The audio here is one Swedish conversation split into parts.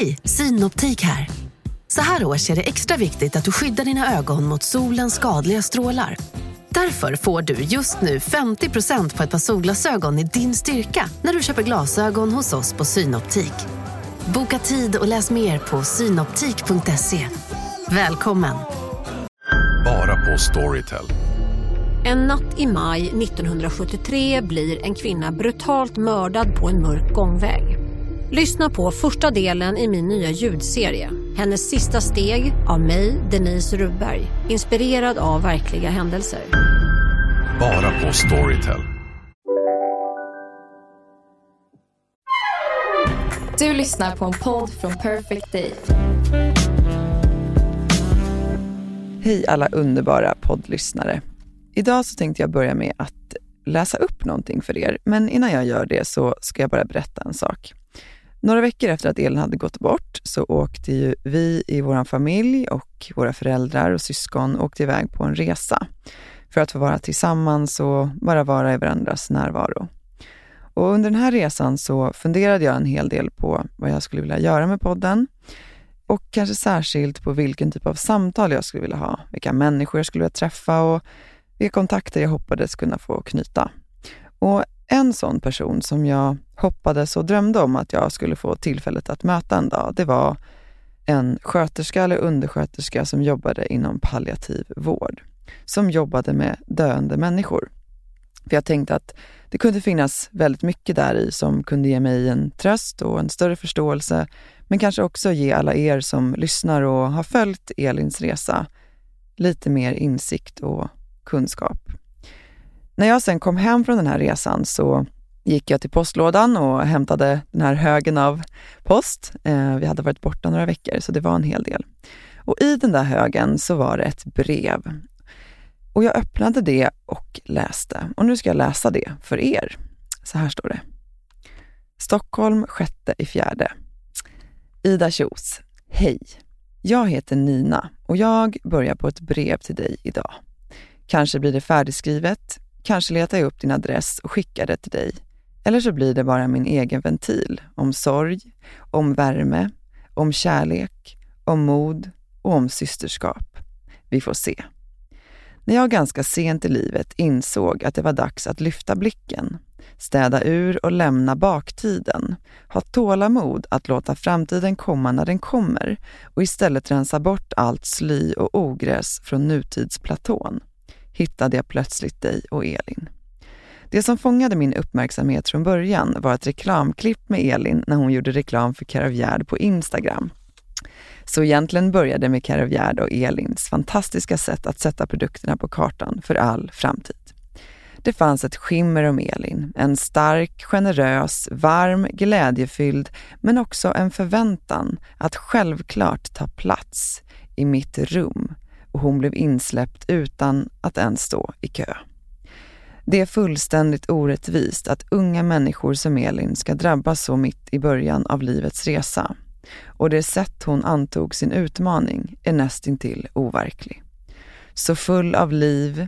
Hej, Synoptik här. Så här års är det extra viktigt att du skyddar dina ögon mot solens skadliga strålar. Därför får du just nu 50% på ett par solglasögon i din styrka när du köper glasögon hos oss på Synoptik. Boka tid och läs mer på synoptik.se. Välkommen! Bara på Storytel. En natt i maj 1973 blir en kvinna brutalt mördad på en mörk gångväg. Lyssna på första delen i min nya ljudserie. Hennes sista steg av mig, Denise Rubberg. Inspirerad av verkliga händelser. Bara på Storytel. Du lyssnar på en podd från Perfect Day. Hej alla underbara poddlyssnare. Idag så tänkte jag börja med att läsa upp någonting för er, men innan jag gör det så ska jag bara berätta en sak. Några veckor efter att Elin hade gått bort så åkte ju vi i vår familj och våra föräldrar och syskon åkte iväg på en resa för att få vara tillsammans och bara vara i varandras närvaro. Och under den här resan så funderade jag en hel del på vad jag skulle vilja göra med podden och kanske särskilt på vilken typ av samtal jag skulle vilja ha, vilka människor jag skulle vilja träffa och vilka kontakter jag hoppades kunna få knyta. Och en sån person som jag hoppades och drömde om att jag skulle få tillfället att möta en dag, det var en sköterska eller undersköterska som jobbade inom palliativ vård. Som jobbade med döende människor. För jag tänkte att det kunde finnas väldigt mycket där i som kunde ge mig en tröst och en större förståelse, men kanske också ge alla er som lyssnar och har följt Elins resa lite mer insikt och kunskap. När jag sen kom hem från den här resan så gick jag till postlådan och hämtade den här högen av post. Eh, vi hade varit borta några veckor, så det var en hel del. Och i den där högen så var det ett brev. Och jag öppnade det och läste. Och nu ska jag läsa det för er. Så här står det. Stockholm, sjätte i fjärde. Ida Kjos. Hej! Jag heter Nina och jag börjar på ett brev till dig idag. Kanske blir det färdigskrivet, kanske letar jag upp din adress och skickar det till dig. Eller så blir det bara min egen ventil om sorg, om värme, om kärlek, om mod och om systerskap. Vi får se. När jag ganska sent i livet insåg att det var dags att lyfta blicken, städa ur och lämna baktiden, ha tålamod att låta framtiden komma när den kommer och istället rensa bort allt sly och ogräs från nutidsplatån, hittade jag plötsligt dig och Elin. Det som fångade min uppmärksamhet från början var ett reklamklipp med Elin när hon gjorde reklam för Caravgärd på Instagram. Så egentligen började med Caravgärd och Elins fantastiska sätt att sätta produkterna på kartan för all framtid. Det fanns ett skimmer om Elin, en stark, generös, varm, glädjefylld, men också en förväntan att självklart ta plats i mitt rum och hon blev insläppt utan att ens stå i kö. Det är fullständigt orättvist att unga människor som Elin ska drabbas så mitt i början av livets resa. Och det sätt hon antog sin utmaning är nästintill overklig. Så full av liv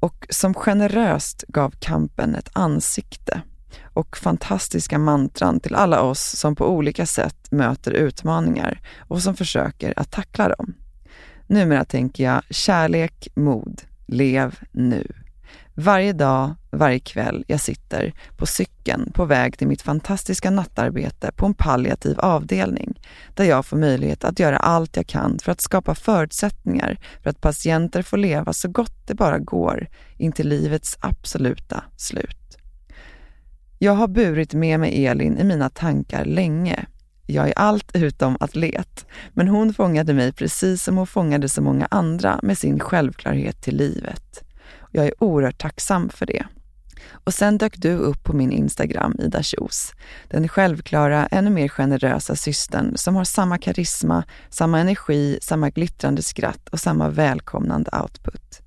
och som generöst gav kampen ett ansikte och fantastiska mantran till alla oss som på olika sätt möter utmaningar och som försöker att tackla dem. Numera tänker jag kärlek, mod, lev nu. Varje dag, varje kväll jag sitter på cykeln på väg till mitt fantastiska nattarbete på en palliativ avdelning där jag får möjlighet att göra allt jag kan för att skapa förutsättningar för att patienter får leva så gott det bara går in till livets absoluta slut. Jag har burit med mig Elin i mina tankar länge. Jag är allt utom atlet, men hon fångade mig precis som hon fångade så många andra med sin självklarhet till livet. Jag är oerhört tacksam för det. Och sen dök du upp på min Instagram, Ida Kjos. Den självklara, ännu mer generösa systern som har samma karisma, samma energi, samma glittrande skratt och samma välkomnande output.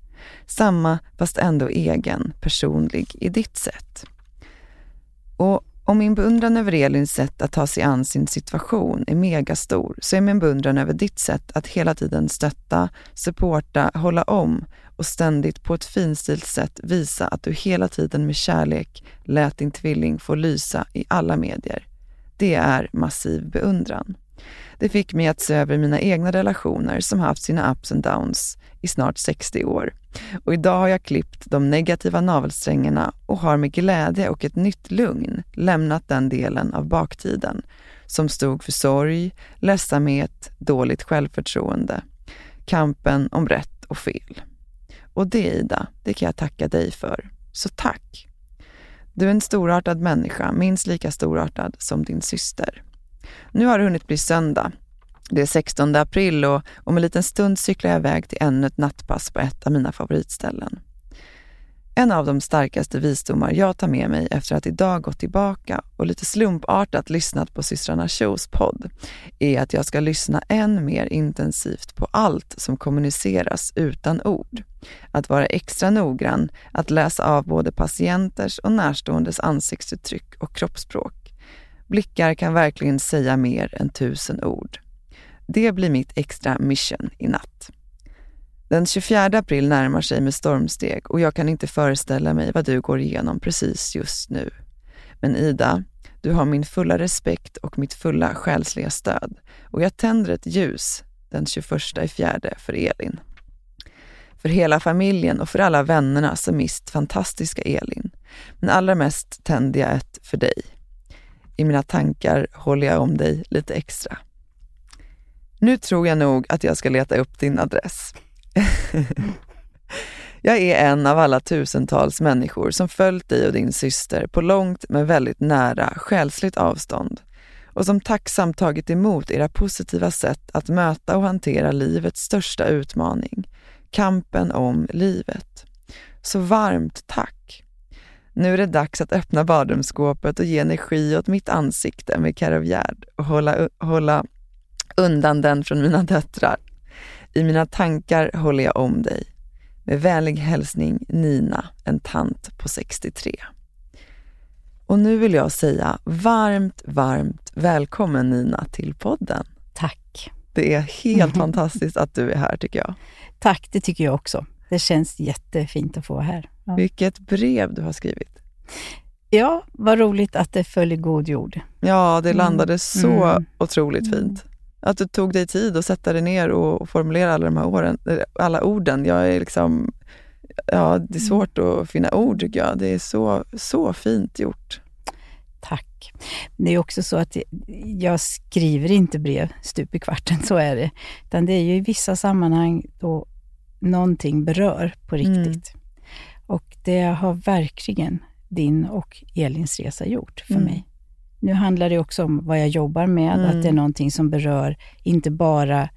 Samma, fast ändå egen, personlig i ditt sätt. Och om min beundran över Elins sätt att ta sig an sin situation är megastor, så är min beundran över ditt sätt att hela tiden stötta, supporta, hålla om och ständigt på ett finstilt sätt visa att du hela tiden med kärlek lät din tvilling få lysa i alla medier. Det är massiv beundran. Det fick mig att se över mina egna relationer som haft sina ups and downs i snart 60 år. Och idag har jag klippt de negativa navelsträngarna och har med glädje och ett nytt lugn lämnat den delen av baktiden som stod för sorg, ledsamhet, dåligt självförtroende, kampen om rätt och fel. Och det Ida, det kan jag tacka dig för. Så tack! Du är en storartad människa, minst lika storartad som din syster. Nu har det hunnit bli söndag. Det är 16 april och om en liten stund cyklar jag iväg till ännu ett nattpass på ett av mina favoritställen. En av de starkaste visdomar jag tar med mig efter att idag gått tillbaka och lite slumpartat lyssnat på systrarna Shows podd är att jag ska lyssna än mer intensivt på allt som kommuniceras utan ord. Att vara extra noggrann, att läsa av både patienters och närståendes ansiktsuttryck och kroppsspråk. Blickar kan verkligen säga mer än tusen ord. Det blir mitt extra mission i natt. Den 24 april närmar sig med stormsteg och jag kan inte föreställa mig vad du går igenom precis just nu. Men Ida, du har min fulla respekt och mitt fulla själsliga stöd och jag tänder ett ljus den 21 i fjärde för Elin. För hela familjen och för alla vännerna som mist fantastiska Elin. Men allra mest tänder jag ett för dig. I mina tankar håller jag om dig lite extra. Nu tror jag nog att jag ska leta upp din adress. jag är en av alla tusentals människor som följt dig och din syster på långt men väldigt nära själsligt avstånd och som tacksamt tagit emot era positiva sätt att möta och hantera livets största utmaning, kampen om livet. Så varmt tack! Nu är det dags att öppna badrumsskåpet och ge energi åt mitt ansikte med karavjärd och hålla, hålla undan den från mina döttrar. I mina tankar håller jag om dig. Med vänlig hälsning Nina, en tant på 63. Och nu vill jag säga varmt, varmt välkommen Nina till podden. Tack. Det är helt fantastiskt att du är här tycker jag. Tack, det tycker jag också. Det känns jättefint att få vara här. Ja. Vilket brev du har skrivit. Ja, vad roligt att det föll i god jord. Ja, det landade mm. så mm. otroligt Mm. fint. Att du tog dig tid att sätta dig ner och formulera alla de här åren, eh, alla orden. Jag är liksom, ja, det är svårt att finna ord tycker jag. Det är så, så fint gjort. Tack. Det är också så att jag skriver inte brev stup i kvarten, så är det. Utan det är ju i vissa sammanhang då någonting berör på riktigt. Mm. Och det har verkligen din och Elins resa gjort för mm. mig. Nu handlar det också om vad jag jobbar med, mm. att det är någonting som berör inte bara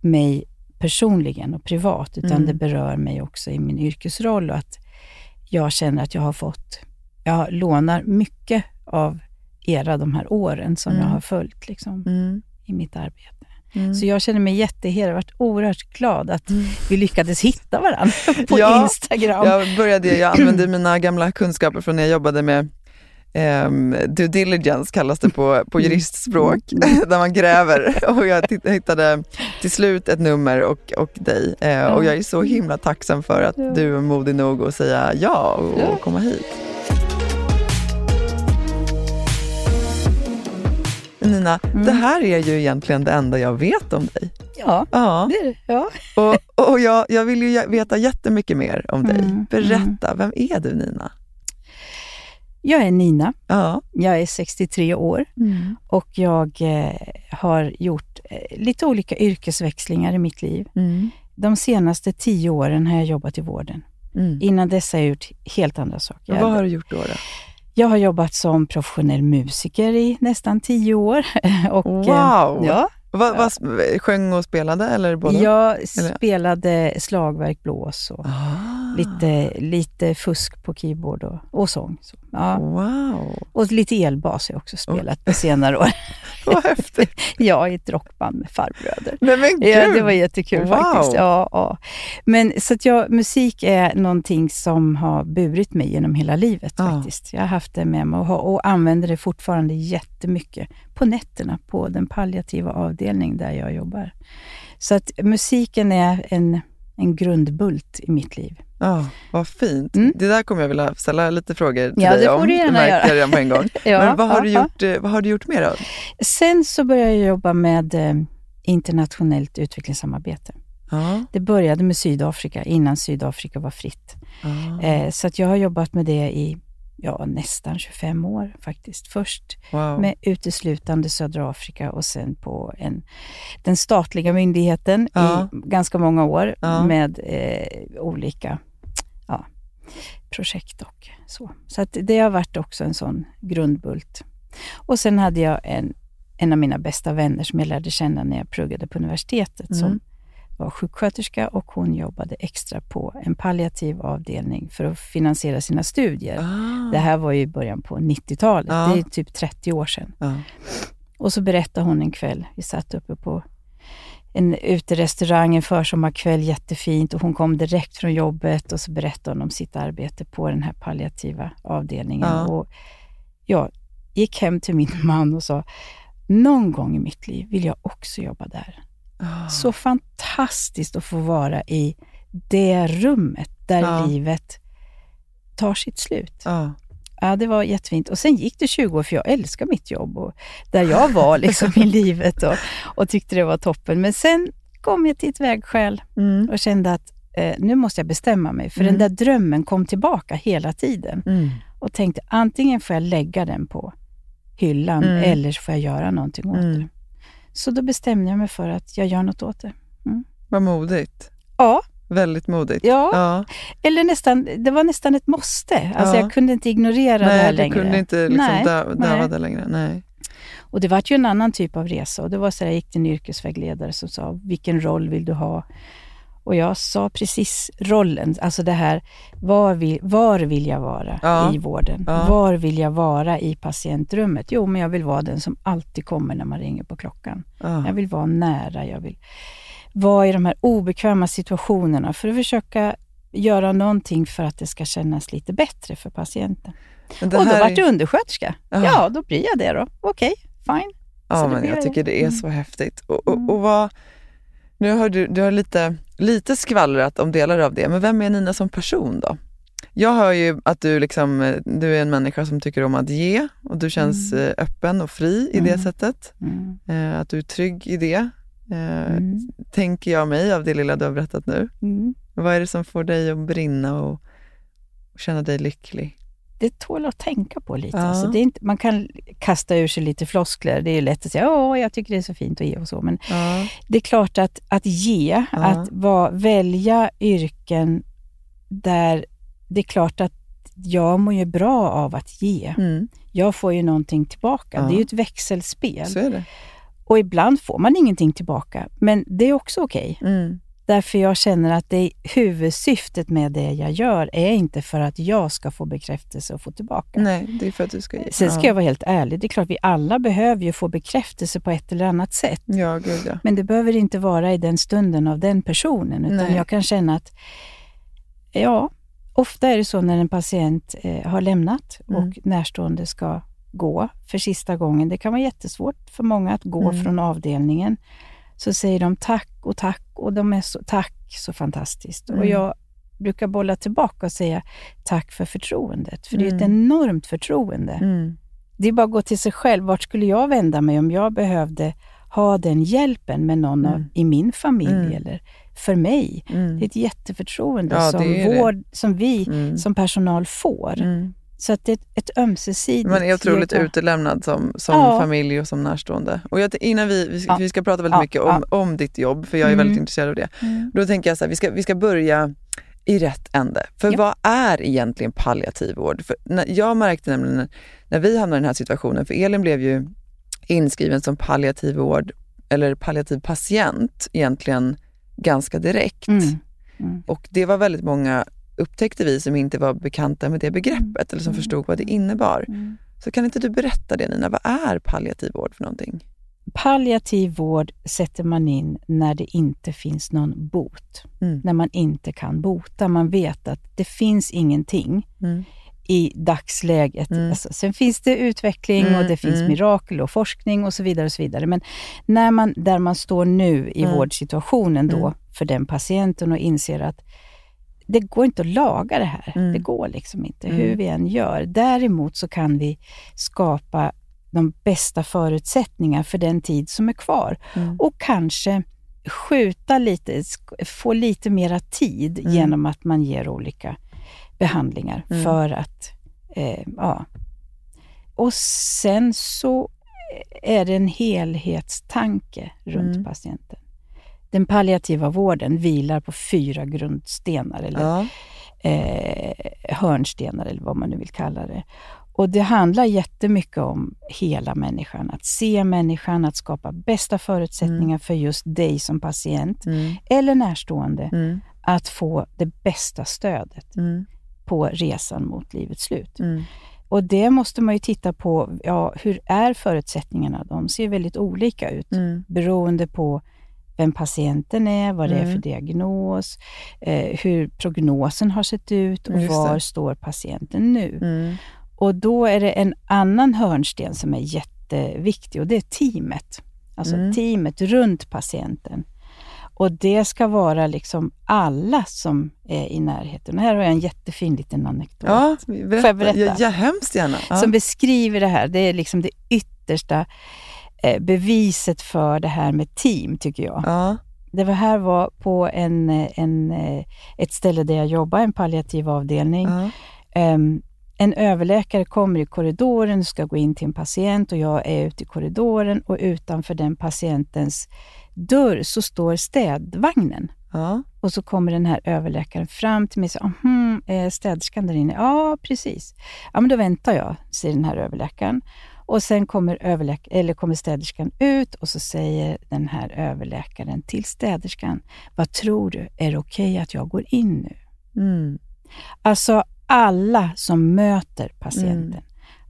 mig personligen och privat, utan mm. det berör mig också i min yrkesroll och att jag känner att jag har fått, jag lånar mycket av era de här åren som Mm. jag har följt liksom, i mitt arbete. Så jag känner mig jättehedrad, jag har varit oerhört glad att vi lyckades hitta varandra på ja, Instagram. Jag, började, jag använde mina gamla kunskaper från när jag jobbade med Um, due diligence kallas det på, på juristspråk, där man gräver. Och jag hittade till slut ett nummer och, och dig. Uh, och jag är så himla tacksam för att du är modig nog att säga ja och, och komma hit. Nina, mm. det här är ju egentligen det enda jag vet om dig. Ja, ja. det är det. Ja. Och, och jag, jag vill ju veta jättemycket mer om dig. Mm. Berätta, vem är du Nina? Jag är Nina. Ja. Jag är 63 år mm. och jag eh, har gjort eh, lite olika yrkesväxlingar i mitt liv. Mm. De senaste tio åren har jag jobbat i vården. Mm. Innan dess har jag gjort helt andra saker. Och vad har du gjort då? då? Jag har jobbat som professionell musiker i nästan tio år. och, wow! Ja, vad, vad, sjöng och spelade? Eller både? Jag spelade slagverk, blås och ah. lite, lite fusk på keyboard och, och sång. Så, ja. Wow! Och lite elbas har jag också spelat oh. på senare år. Vad häftigt! ja, i ett rockband med farbröder. Nej, men gud. Ja, det var jättekul wow. faktiskt. Ja, ja. Men så att jag, musik är någonting som har burit mig genom hela livet Ja. faktiskt. Jag har haft det med mig och, och använder det fortfarande jättemycket på nätterna på den palliativa avdelning där jag jobbar. Så att musiken är en, en grundbult i mitt liv. Ja, vad fint. Mm. Det där kommer jag vilja ställa lite frågor till Ja, dig det om. du gärna märkte göra. jag på en gång. Ja, Men vad har, du ja, gjort, eh, vad har du gjort mer då? Sen så började jag jobba med eh, internationellt utvecklingssamarbete. Ja, Det började med Sydafrika, innan Sydafrika var fritt. ja. Eh, så att jag har jobbat med det i ja, nästan 25 år faktiskt. Först wow. med uteslutande södra Afrika och sen på en, den statliga myndigheten Ja. i ganska många år Ja. med eh, olika ja, projekt och så. Så det har varit också en sån grundbult. Och sen hade jag en, en av mina bästa vänner som jag lärde känna när jag pluggade på universitetet Mm. som var sjuksköterska och hon jobbade extra på en palliativ avdelning för att finansiera sina studier. Ah. Det här var ju i början på 90-talet, Ja. det är typ 30 år sedan. Ja. Och så berättade hon en kväll, vi satt uppe på en uterestaurang en försommarkväll, jättefint, och hon kom direkt från jobbet och så berättade hon om sitt arbete på den här palliativa avdelningen. Och jag gick hem till min man och sa, någon gång i mitt liv vill jag också jobba där. Ah. Så fantastiskt att få vara i det rummet där Ja. livet tar sitt slut. Ja. Ja, det var jättefint. Och sen gick det 20 år, för jag älskar mitt jobb och där jag var liksom i livet och, och tyckte det var toppen. Men sen kom jag till ett vägskäl Mm. och kände att eh, nu måste jag bestämma mig. För Mm. den där drömmen kom tillbaka hela tiden. Mm. Och tänkte antingen får jag lägga den på hyllan Mm. eller så får jag göra någonting åt Mm. det. Så då bestämde jag mig för att jag gör något åt det. Vad modigt. Ja, Väldigt modigt. Ja. ja. eller nästan, det var nästan ett måste. Alltså Ja. jag kunde inte ignorera det här Nej, du längre. kunde inte liksom Nej, dö, döva nej. det längre. Nej. Och det var ju en annan typ av resa. Och det var så där, jag gick till en yrkesvägledare som sa, vilken roll vill du ha? Och jag sa precis rollen, alltså det här, var vill, var vill jag vara Ja. i vården? Ja. Var vill jag vara i patientrummet? Jo, men jag vill vara den som alltid kommer när man ringer på klockan. Ja. Jag vill vara nära, jag vill vara i de här obekväma situationerna för att försöka göra någonting för att det ska kännas lite bättre för patienten. Och då här vart är- jag undersköterska. Ja. Då blir jag det då. Okej, fine. Ja, Så men jag det. tycker det är Mm. så häftigt. Och, och, och vad, nu har du, du har lite, lite skvallrat om delar av det, men vem är Nina som person då? Jag hör ju att du, liksom, eh, du är en människa som tycker om att ge och du känns Mm. eh, öppen och fri i det Mm. sättet. Mm. Eh, att du är trygg i det, Mm. tänker jag mig av det lilla du har berättat nu. Mm. Vad är det som får dig att brinna och känna dig lycklig? Det tål att tänka på lite. Ja. Alltså det är inte, man kan kasta ur sig lite floskler. Det är lätt att säga åh, jag tycker det är så fint att ge och så. Men Ja. det är klart att, att ge, Ja. att vara, välja yrken där det är klart att jag mår ju bra av att ge. Mm, Jag får ju någonting tillbaka. Det är ju ett växelspel. Och ibland får man ingenting tillbaka, men det är också okej. Mm, Därför jag känner att det huvudsyftet med det jag gör är inte för att jag ska få bekräftelse och få tillbaka. nej, det är för att du ska ge. Sen ska ja. jag vara helt ärlig, det är klart vi alla behöver ju få bekräftelse på ett eller annat sätt. Ja, gud ja. Men det behöver inte vara i den stunden av den personen, utan Nej. jag kan känna att, ja, ofta är det så när en patient eh, har lämnat Mm. och närstående ska gå för sista gången. Det kan vara jättesvårt för många att gå Mm. från avdelningen. Så säger de tack och tack och de är så, tack så fantastiskt. Mm. Och jag brukar bolla tillbaka och säga tack för förtroendet. För det är ett Mm. enormt förtroende. Mm. Det är bara att gå till sig själv. Vart skulle jag vända mig om jag behövde ha den hjälpen med någon av, Mm. i min familj Mm. eller för mig? Mm. Det är ett jätteförtroende Ja, som, vård, som vi Mm. som personal får. Så att det är ett, ömsesidigt... Man är otroligt ge- utelämnad som, som Ja. familj och som närstående. Och jag, innan vi, vi, ska, Ja. vi ska prata väldigt Ja, mycket om, om ditt jobb, för jag är Mm. väldigt intresserad av det. Mm. Då tänker jag så här, vi ska, vi ska börja i rätt ände. För vad är egentligen palliativ vård? För när, jag märkte nämligen när, när vi hamnade i den här situationen, för Elin blev ju inskriven som palliativ vård, eller palliativ patient egentligen ganska direkt. Mm. Mm. Och det var väldigt många, upptäckte vi, som inte var bekanta med det begreppet eller som Mm. förstod vad det innebar. Mm. Så kan inte du berätta det Nina, vad är palliativ vård för någonting? Palliativ vård sätter man in när det inte finns någon bot. Mm. När man inte kan bota. Man vet att det finns ingenting Mm. i dagsläget. Mm. Alltså, sen finns det utveckling Mm, och det finns mm. mirakel och forskning och så vidare. och så vidare. Men när man, där man står nu i Mm. vårdsituationen då, Mm. för den patienten och inser att det går inte att laga det här. Mm. Det går liksom inte, Mm. hur vi än gör. Däremot så kan vi skapa de bästa förutsättningar för den tid som är kvar Mm. och kanske skjuta lite, få lite mera tid Mm. genom att man ger olika behandlingar Mm. för att, eh, ja. Och sen så är det en helhetstanke runt Mm. patienten. Den palliativa vården vilar på fyra grundstenar, eller Ja. eh, hörnstenar eller vad man nu vill kalla det. Och det handlar jättemycket om hela människan, att se människan, att skapa bästa förutsättningar för just dig som patient Mm. eller närstående Mm. att få det bästa stödet Mm. på resan mot livets slut. Mm. Och det måste man ju titta på, ja, hur är förutsättningarna? De ser väldigt olika ut Mm. beroende på vem patienten är, vad det är för Mm. diagnos, eh, hur prognosen har sett ut och var står patienten nu. Mm. Och då är det en annan hörnsten som är jätteviktig och det är teamet. Alltså Mm. teamet runt patienten. Och det ska vara liksom alla som är i närheten. Och här har jag en jättefin liten anekdot Ja, Får jag berätta. berätta? Ja, ja, hemskt gärna. Ja. som beskriver det här. Det är liksom det yttersta beviset för det här med team, tycker jag. ja. Det var här var på en, eh, en, eh, ett ställe där jag jobbar, en palliativ avdelning. Ja. Ehm, en överläkare kommer i korridoren och ska gå in till en patient och jag är ute i korridoren och utanför den patientens dörr så står städvagnen. Ja. Och så kommer den här överläkaren fram till mig och säger, mhm, är städerskan där inne? Ja, precis. Ja, men då väntar jag, säger den här överläkaren. Och sen kommer, överläk- eller kommer städerskan ut och så säger den här överläkaren till städerskan, vad tror du, är det okej att jag går in nu? Mm. Alltså alla som möter patienten, Mm.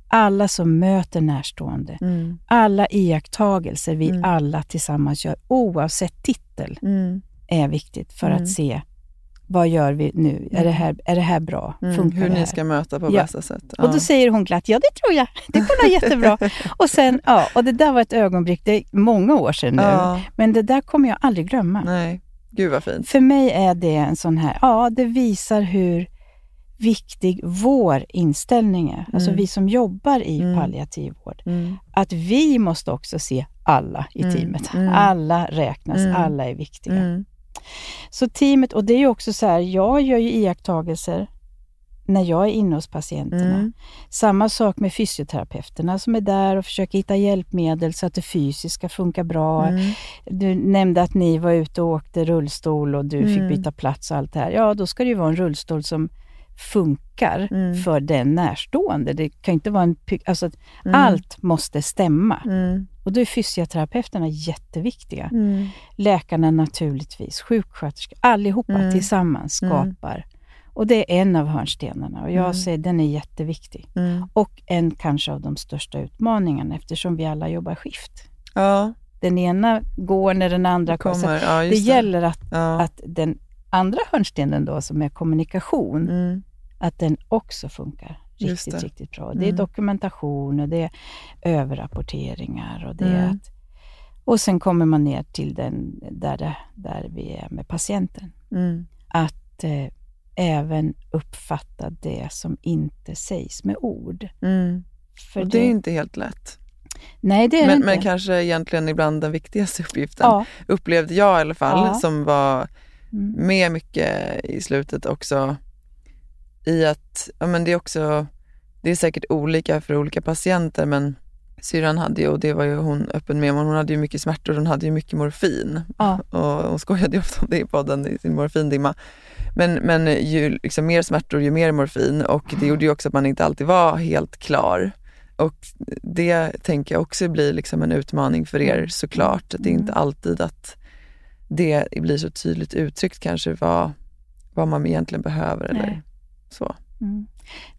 alla som möter närstående, Mm. alla iakttagelser vi Mm. alla tillsammans gör, oavsett titel, Mm. är viktigt för Mm. att se vad gör vi nu? Är, det här, är det här bra? Mm. Funkar Hur ni ska möta på Ja. bästa sätt. Och då säger hon glatt, ja det tror jag, det går nog jättebra. och sen, ja, och det där var ett ögonblick, det är många år sedan nu, ja. men det där kommer jag aldrig glömma. Nej, gud vad fint. För mig är det en sån här, ja det visar hur viktig vår inställning är. Alltså Mm. vi som jobbar i Mm. palliativ vård. Mm. Att vi måste också se alla i Mm. teamet. Mm. Alla räknas, Mm. alla är viktiga. Så teamet, och det är ju också så här, jag gör ju iakttagelser när jag är inne hos patienterna. Mm. Samma sak med fysioterapeuterna som är där och försöker hitta hjälpmedel så att det fysiska funkar bra. Mm. Du nämnde att ni var ute och åkte rullstol och du Mm. fick byta plats och allt det här. Ja, då ska det ju vara en rullstol som funkar Mm. för den närstående. Det kan inte vara en... Alltså, Mm. Allt måste stämma. Mm. Och då är fysioterapeuterna jätteviktiga. Mm. Läkarna naturligtvis, sjuksköterskor, allihopa Mm. tillsammans Mm. skapar. Och det är en av hörnstenarna och jag säger den är jätteviktig. Och en kanske av de största utmaningarna eftersom vi alla jobbar skift. Ja, Den ena går när den andra kommer. Kommer. Ja, det just gäller att, Ja. att den andra hörnstenen då som är kommunikation, Mm. att den också funkar riktigt, det. riktigt bra. Det är Mm. dokumentation och det är överrapporteringar och det är Mm. att och sen kommer man ner till den där, det, där vi är med patienten. Mm. Att eh, även uppfatta det som inte sägs med ord. Mm. För Och det är inte helt lätt. nej, det är det Men, inte. men kanske egentligen ibland den viktigaste uppgiften, ja. upplevde jag i alla fall, Ja. som var Mm. med mycket i slutet också i att, ja men det är också, det är säkert olika för olika patienter men syrran hade ju, och det var ju hon öppen med, men hon hade ju mycket smärtor, hon hade ju mycket morfin. Ja. Och hon skojade ju ofta om det i podden, i sin morfindimma. Men, men ju liksom mer smärtor, ju mer morfin och det gjorde ju också att man inte alltid var helt klar. Och det tänker jag också blir liksom en utmaning för er såklart. Att det är inte alltid att det blir så tydligt uttryckt kanske vad, vad man egentligen behöver eller Nej. så. Mm.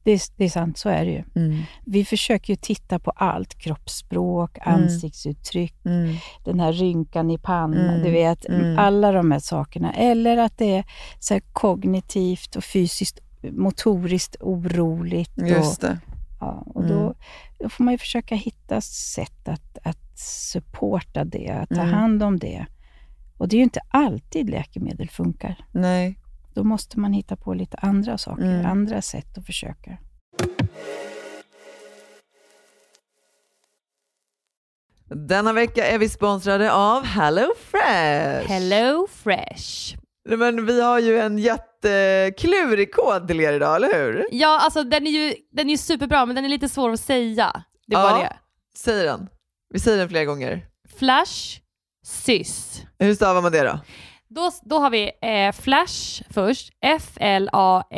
Det, är, det är sant, så är det ju. Mm. Vi försöker ju titta på allt, kroppsspråk, Mm. ansiktsuttryck, Mm. den här rynkan i pannan, Mm. du vet, Mm. alla de här sakerna. Eller att det är så kognitivt och fysiskt, motoriskt oroligt. Just och, det. ja, och då, då får man ju försöka hitta sätt att, att supporta det, att ta hand om det. Och det är ju inte alltid läkemedel funkar. Nej. Då måste man hitta på lite andra saker, Mm. andra sätt att försöka. Denna vecka är vi sponsrade av HelloFresh. Hello Fresh. Men vi har ju en jätteklurig kod till er idag, eller hur? Ja, alltså den är ju den är ju superbra, men den är lite svår att säga. Det är Ja. bara det. Säg den. Vi säger den flera gånger. Flash, sys. Hur stavar man det då? Då, då har vi eh, Flash först. F-L-A-S-H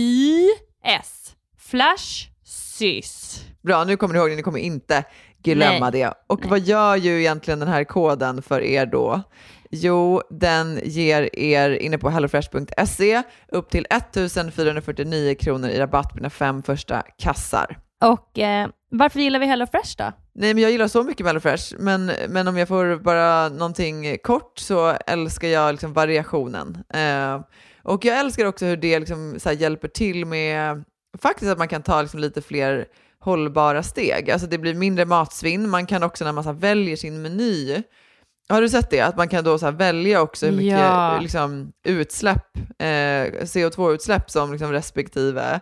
S-Y-S. Flash, sys. Bra, nu kommer ni ihåg det. Ni kommer inte glömma Nej. det. Och Nej. vad gör ju egentligen den här koden för er då? Jo, den ger er inne på hellofresh.se upp till 1449 kronor i rabatt på dina fem första kassar. Och eh, varför gillar vi Hello Fresh då? Nej, men jag gillar så mycket med HelloFresh, men, men om jag får bara någonting kort så älskar jag liksom variationen. Eh, och jag älskar också hur det liksom här hjälper till med faktiskt att man kan ta liksom lite fler hållbara steg. Alltså det blir mindre matsvinn. Man kan också när man så här väljer sin meny, har du sett det? Att man kan då så välja också hur mycket Ja. liksom, utsläpp, eh, CO2-utsläpp som liksom respektive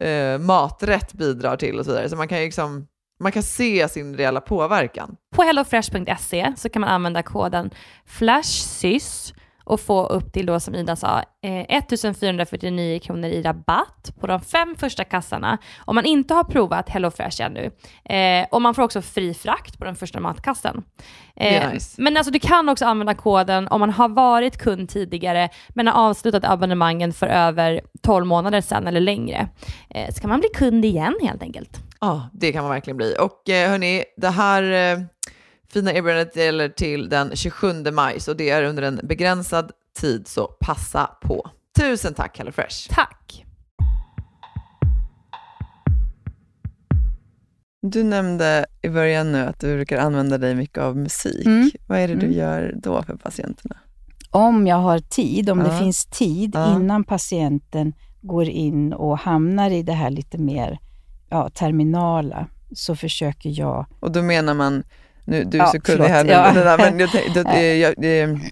eh, maträtt bidrar till och så vidare. Så man kan ju liksom man kan se sin reella påverkan. På hellofresh.se så kan man använda koden FLASHSYS och få upp till då som Ida sa eh, 1449 kronor i rabatt på de fem första kassarna om man inte har provat HelloFresh ännu. Eh, och man får också fri frakt på den första matkassen. Eh, nice. Men alltså du kan också använda koden om man har varit kund tidigare men har avslutat abonnemangen för över 12 månader sedan eller längre. Eh, så kan man bli kund igen helt enkelt. Ja, det kan man verkligen bli. Och eh, hörni, det här fina erbjudandet gäller till den 27 maj, så det är under en begränsad tid, så passa på. Tusen tack HelloFresh! Tack! Du nämnde i början nu att du brukar använda dig mycket av musik. Mm. Vad är det du Mm. gör då för patienterna? Om jag har tid, om Ja. det finns tid Ja. innan patienten går in och hamnar i det här lite mer ja, terminala, så försöker jag Och då menar man, nu, du är Ja, så kunnig förlåt, här, nu, ja. där, men jag, det, det,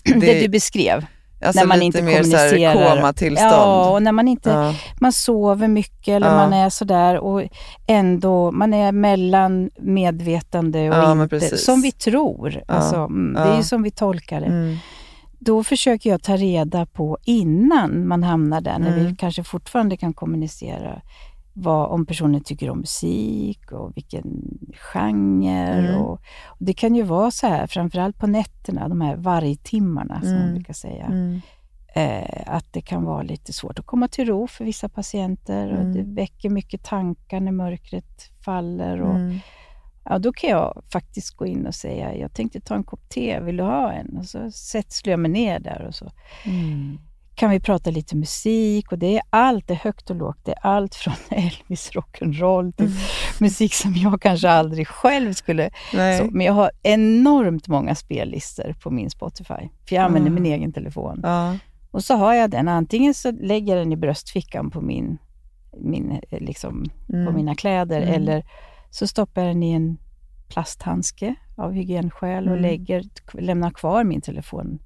det, det, du beskrev, alltså när man lite inte mer kommunicerar. komatillstånd. Ja, och när man inte Ja. man sover mycket eller Ja. man är sådär och ändå, man är mellan medvetande och Ja, inte. Som vi tror. Alltså, mm, Det är ju som vi tolkar det. Mm. Då försöker jag ta reda på innan man hamnar där, när vi Mm. kanske fortfarande kan kommunicera vad, om personen tycker om musik och vilken genre. Mm. Och, och det kan ju vara så här, framförallt på nätterna, de här vargtimmarna som man Mm. brukar säga Mm. eh, att det kan vara lite svårt att komma till ro för vissa patienter och Mm. det väcker mycket tankar när mörkret faller. Och, Mm. ja, då kan jag faktiskt gå in och säga, jag tänkte ta en kopp te, vill du ha en? Och så sätter jag mig ner där och så Mm. Kan vi prata lite musik och det är allt, det är högt och lågt. Det är allt från Elvis rock'n'roll till Mm. musik som jag kanske aldrig själv skulle... Så, men jag har enormt många spellistor på min Spotify, för jag använder Ah. min egen telefon. Ja. Och så har jag den, antingen så lägger jag den i bröstfickan på, min, min, eh, liksom, Mm. på mina kläder Mm. eller så stoppar jag den i en plasthandske av hygienskäl och Mm. lägger, lämnar kvar min telefon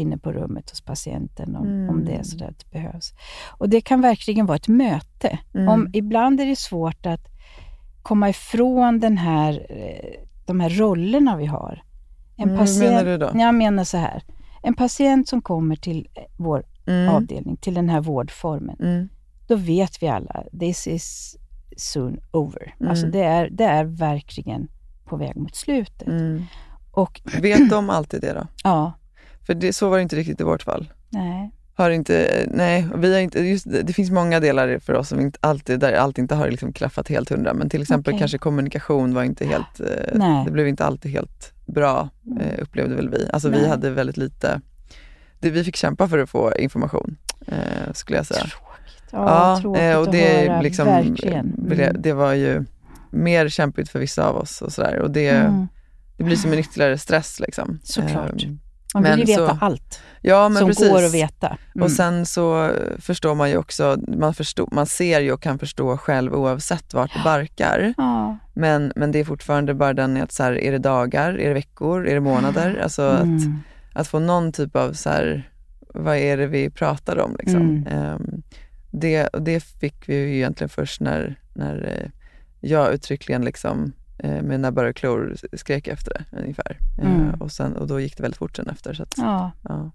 inne på rummet hos patienten om, Mm. om det är så att det behövs. Och det kan verkligen vara ett möte. Mm. Om, ibland är det svårt att komma ifrån den här, eh, de här rollerna vi har. En Mm, menar du då? Jag menar så här. En patient som kommer till eh, vår Mm. avdelning, till den här vårdformen, Mm. då vet vi alla, this is soon over. Mm. Alltså det är, det är verkligen på väg mot slutet. Mm. Och Vet de alltid det då? ja, För det, så var det inte riktigt i vårt fall. nej. Har inte, nej, vi har inte, just, det, finns många delar för oss som inte alltid, där allt inte har liksom klaffat helt hundra. Men till exempel Okej. kanske kommunikation var inte helt, eh, Nej. det blev inte alltid helt bra, Mm. eh, upplevde väl vi. Alltså vi Nej. hade väldigt lite, det, vi fick kämpa för att få information, eh, skulle jag säga. Tråkigt. Ja, tråkigt eh, och att det, är höra. liksom, Mm. det var ju mer kämpigt för vissa av oss och sådär. Och det, Mm. det blir som en ytterligare stress liksom. Såklart. Eh, Man vill Men ju veta så- allt Ja, men som precis. går att veta. Mm. Och sen så förstår man ju också, man, förstår, man ser ju och kan förstå själv oavsett vart det barkar. ja. Men, men det är fortfarande bara den att så här, är det dagar, är det veckor, är det månader? Alltså att, Mm. att få någon typ av så här, vad är det vi pratar om liksom. Mm. Ehm, det, det fick vi ju egentligen först när, när eh, jag uttryckligen liksom eh, med mina klor skrek efter det ungefär. Eh, Mm. och, sen, och då gick det väldigt fort sen efter. Så att, Ja. ja.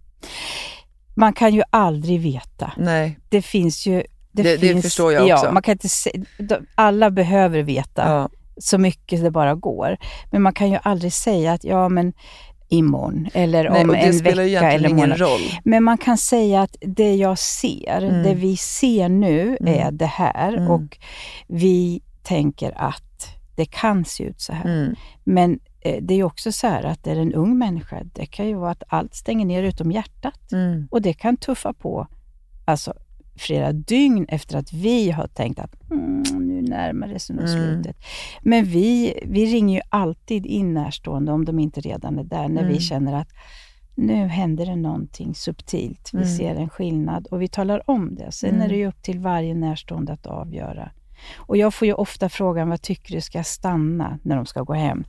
Man kan ju aldrig veta. Nej, Det finns ju... Det- det finns, förstår jag ja, också. Man kan inte se, de- alla behöver veta ja, så mycket det bara går. Men man kan ju aldrig säga att ja, men imorgon eller nej, om och det en vecka eller månad. roll. Men man kan säga att det jag ser, Mm. det vi ser nu Mm. är det här Mm. och vi tänker att det kan se ut så här. Mm. Men eh, det är också så här att är det en ung människa, det kan ju vara att allt stänger ner utom hjärtat. Mm. Och det kan tuffa på alltså, flera dygn efter att vi har tänkt att mm, nu närmar det sig nog Mm. slutet. Men vi, vi ringer ju alltid in närstående om de inte redan är där, när vi Mm. känner att nu händer det någonting subtilt. Vi Mm. ser en skillnad och vi talar om det. Sen är det ju upp till varje närstående att avgöra. Och jag får ju ofta frågan, vad tycker du, ska stanna när de ska gå hem?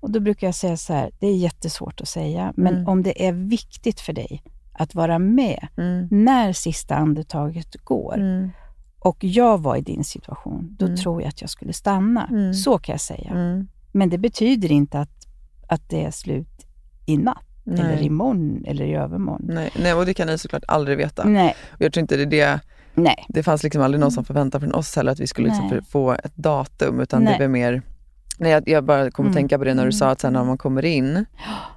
Och då brukar jag säga så här, det är jättesvårt att säga, men Mm. om det är viktigt för dig att vara med Mm. när sista andetaget går Mm. och jag var i din situation, då Mm. tror jag att jag skulle stanna. Mm. Så kan jag säga. Mm. Men det betyder inte att, att det är slut i natt, eller Nej. imorgon eller i övermorgon. Nej. Nej, och det kan ni såklart aldrig veta. Nej, Och jag tror inte det är det, nej. det fanns liksom aldrig någon som förväntade från oss heller att vi skulle liksom få ett datum, utan det Nej. blev mer Nej, jag, jag bara kom att Mm. tänka på det när du sa att sen när man kommer in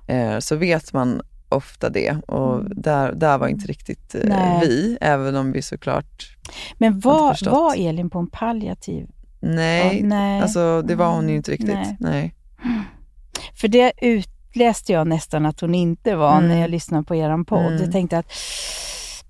Mm. eh, så vet man ofta det och där, där var inte riktigt eh, vi, även om vi såklart, Men var, var Elin på en palliativ? nej, Ja, nej. alltså det var hon ju Mm, inte riktigt. nej. Nej. För det utläste jag nästan att hon inte var Mm. när jag lyssnade på er podd. Mm. Jag tänkte att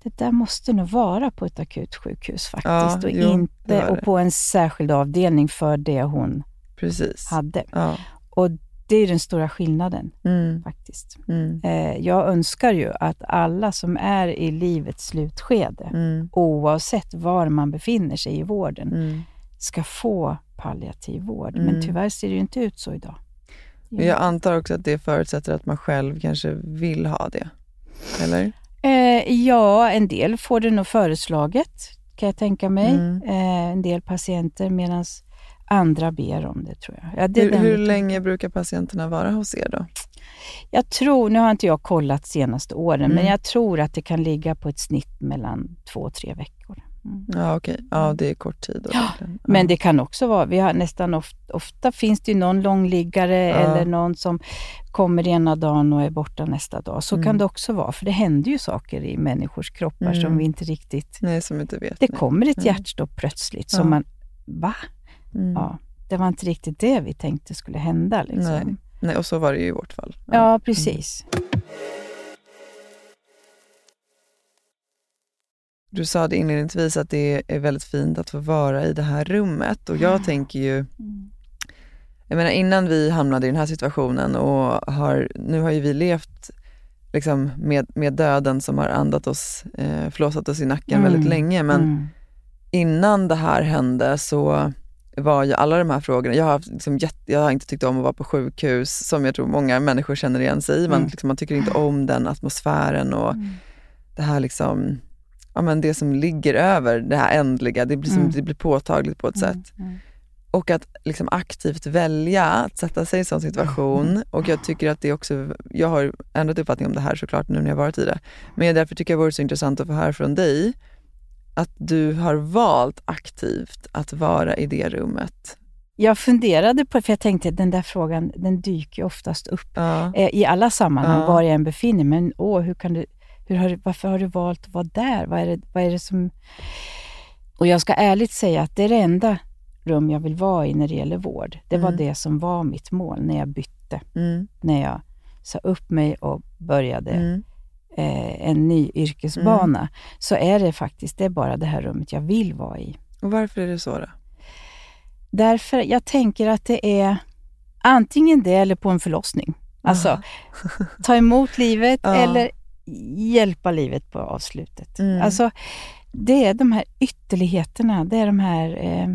det där måste nog vara på ett akutsjukhus faktiskt Ja, och, jo, inte, och på en särskild avdelning för det hon Precis. hade. Ja. Och det är den stora skillnaden Mm, faktiskt. mm, Eh, jag önskar ju att alla som är i livets slutskede, mm, oavsett var man befinner sig i vården, mm. ska få palliativ vård. Mm. Men tyvärr ser det ju inte ut så idag. Jag antar också att det förutsätter att man själv kanske vill ha det. Eller? Eh, ja, en del får det nog föreslaget, kan jag tänka mig. Mm. Eh, en del patienter, medan andra ber om det, tror jag. Ja, det Hur, hur länge brukar patienterna vara hos er då? Jag tror, nu har inte jag kollat senaste åren, Mm. men jag tror att det kan ligga på ett snitt mellan två och tre veckor. Mm. Ja, okej. Ja, det är kort tid. Då, Ja, ja. Men det kan också vara, vi har nästan ofta, ofta finns det ju någon långliggare eller någon som kommer ena dagen och är borta nästa dag. Så Mm. kan det också vara, för det händer ju saker i människors kroppar som Mm. vi inte riktigt... Nej, som inte vet. Det nej. kommer ett Mm. hjärtstopp plötsligt som Ja. man, va? Mm. Ja, det var inte riktigt det vi tänkte skulle hända. Liksom. Nej. nej, och så var det ju i vårt fall. Ja, precis. Du sa det inledningsvis att det är väldigt fint att få vara i det här rummet och jag tänker ju, Mm. jag menar innan vi hamnade i den här situationen och har, nu har ju vi levt liksom med, med döden som har andat oss, eh, flåsat oss i nacken Mm. väldigt länge men Mm. innan det här hände så var ju alla de här frågorna, jag har, liksom jätte, jag har inte tyckt om att vara på sjukhus som jag tror många människor känner igen sig i. Man, Mm. liksom, man tycker inte om den atmosfären och Mm. det här liksom, ja men det som ligger över det här ändliga, det blir, som, Mm. det blir påtagligt på ett sätt. Mm. Och att liksom aktivt välja att sätta sig i en sån situation. Mm. Och jag tycker att det också, jag har ändrat uppfattning om det här såklart nu när jag varit i det. Men därför tycker jag det vore så intressant att få höra från dig att du har valt aktivt att vara i det rummet. Jag funderade på, för jag tänkte att den där frågan, den dyker oftast upp Ja. eh, i alla sammanhang, Ja. var jag än befinner mig. Men åh, hur kan du, hur har, varför har du valt att vara där? Vad är, det, vad är det som... Och jag ska ärligt säga att det är det enda rum jag vill vara i när det gäller vård. Det var Mm. det som var mitt mål när jag bytte. Mm. När jag sa upp mig och började Mm. eh, en ny yrkesbana. Så är det faktiskt, det är bara det här rummet jag vill vara i. Och varför är det så då? Därför, jag tänker att det är antingen det eller på en förlossning. Alltså, ta emot livet Ja. eller hjälpa livet på avslutet. Mm. Alltså, det är de här ytterligheterna, det är de här eh,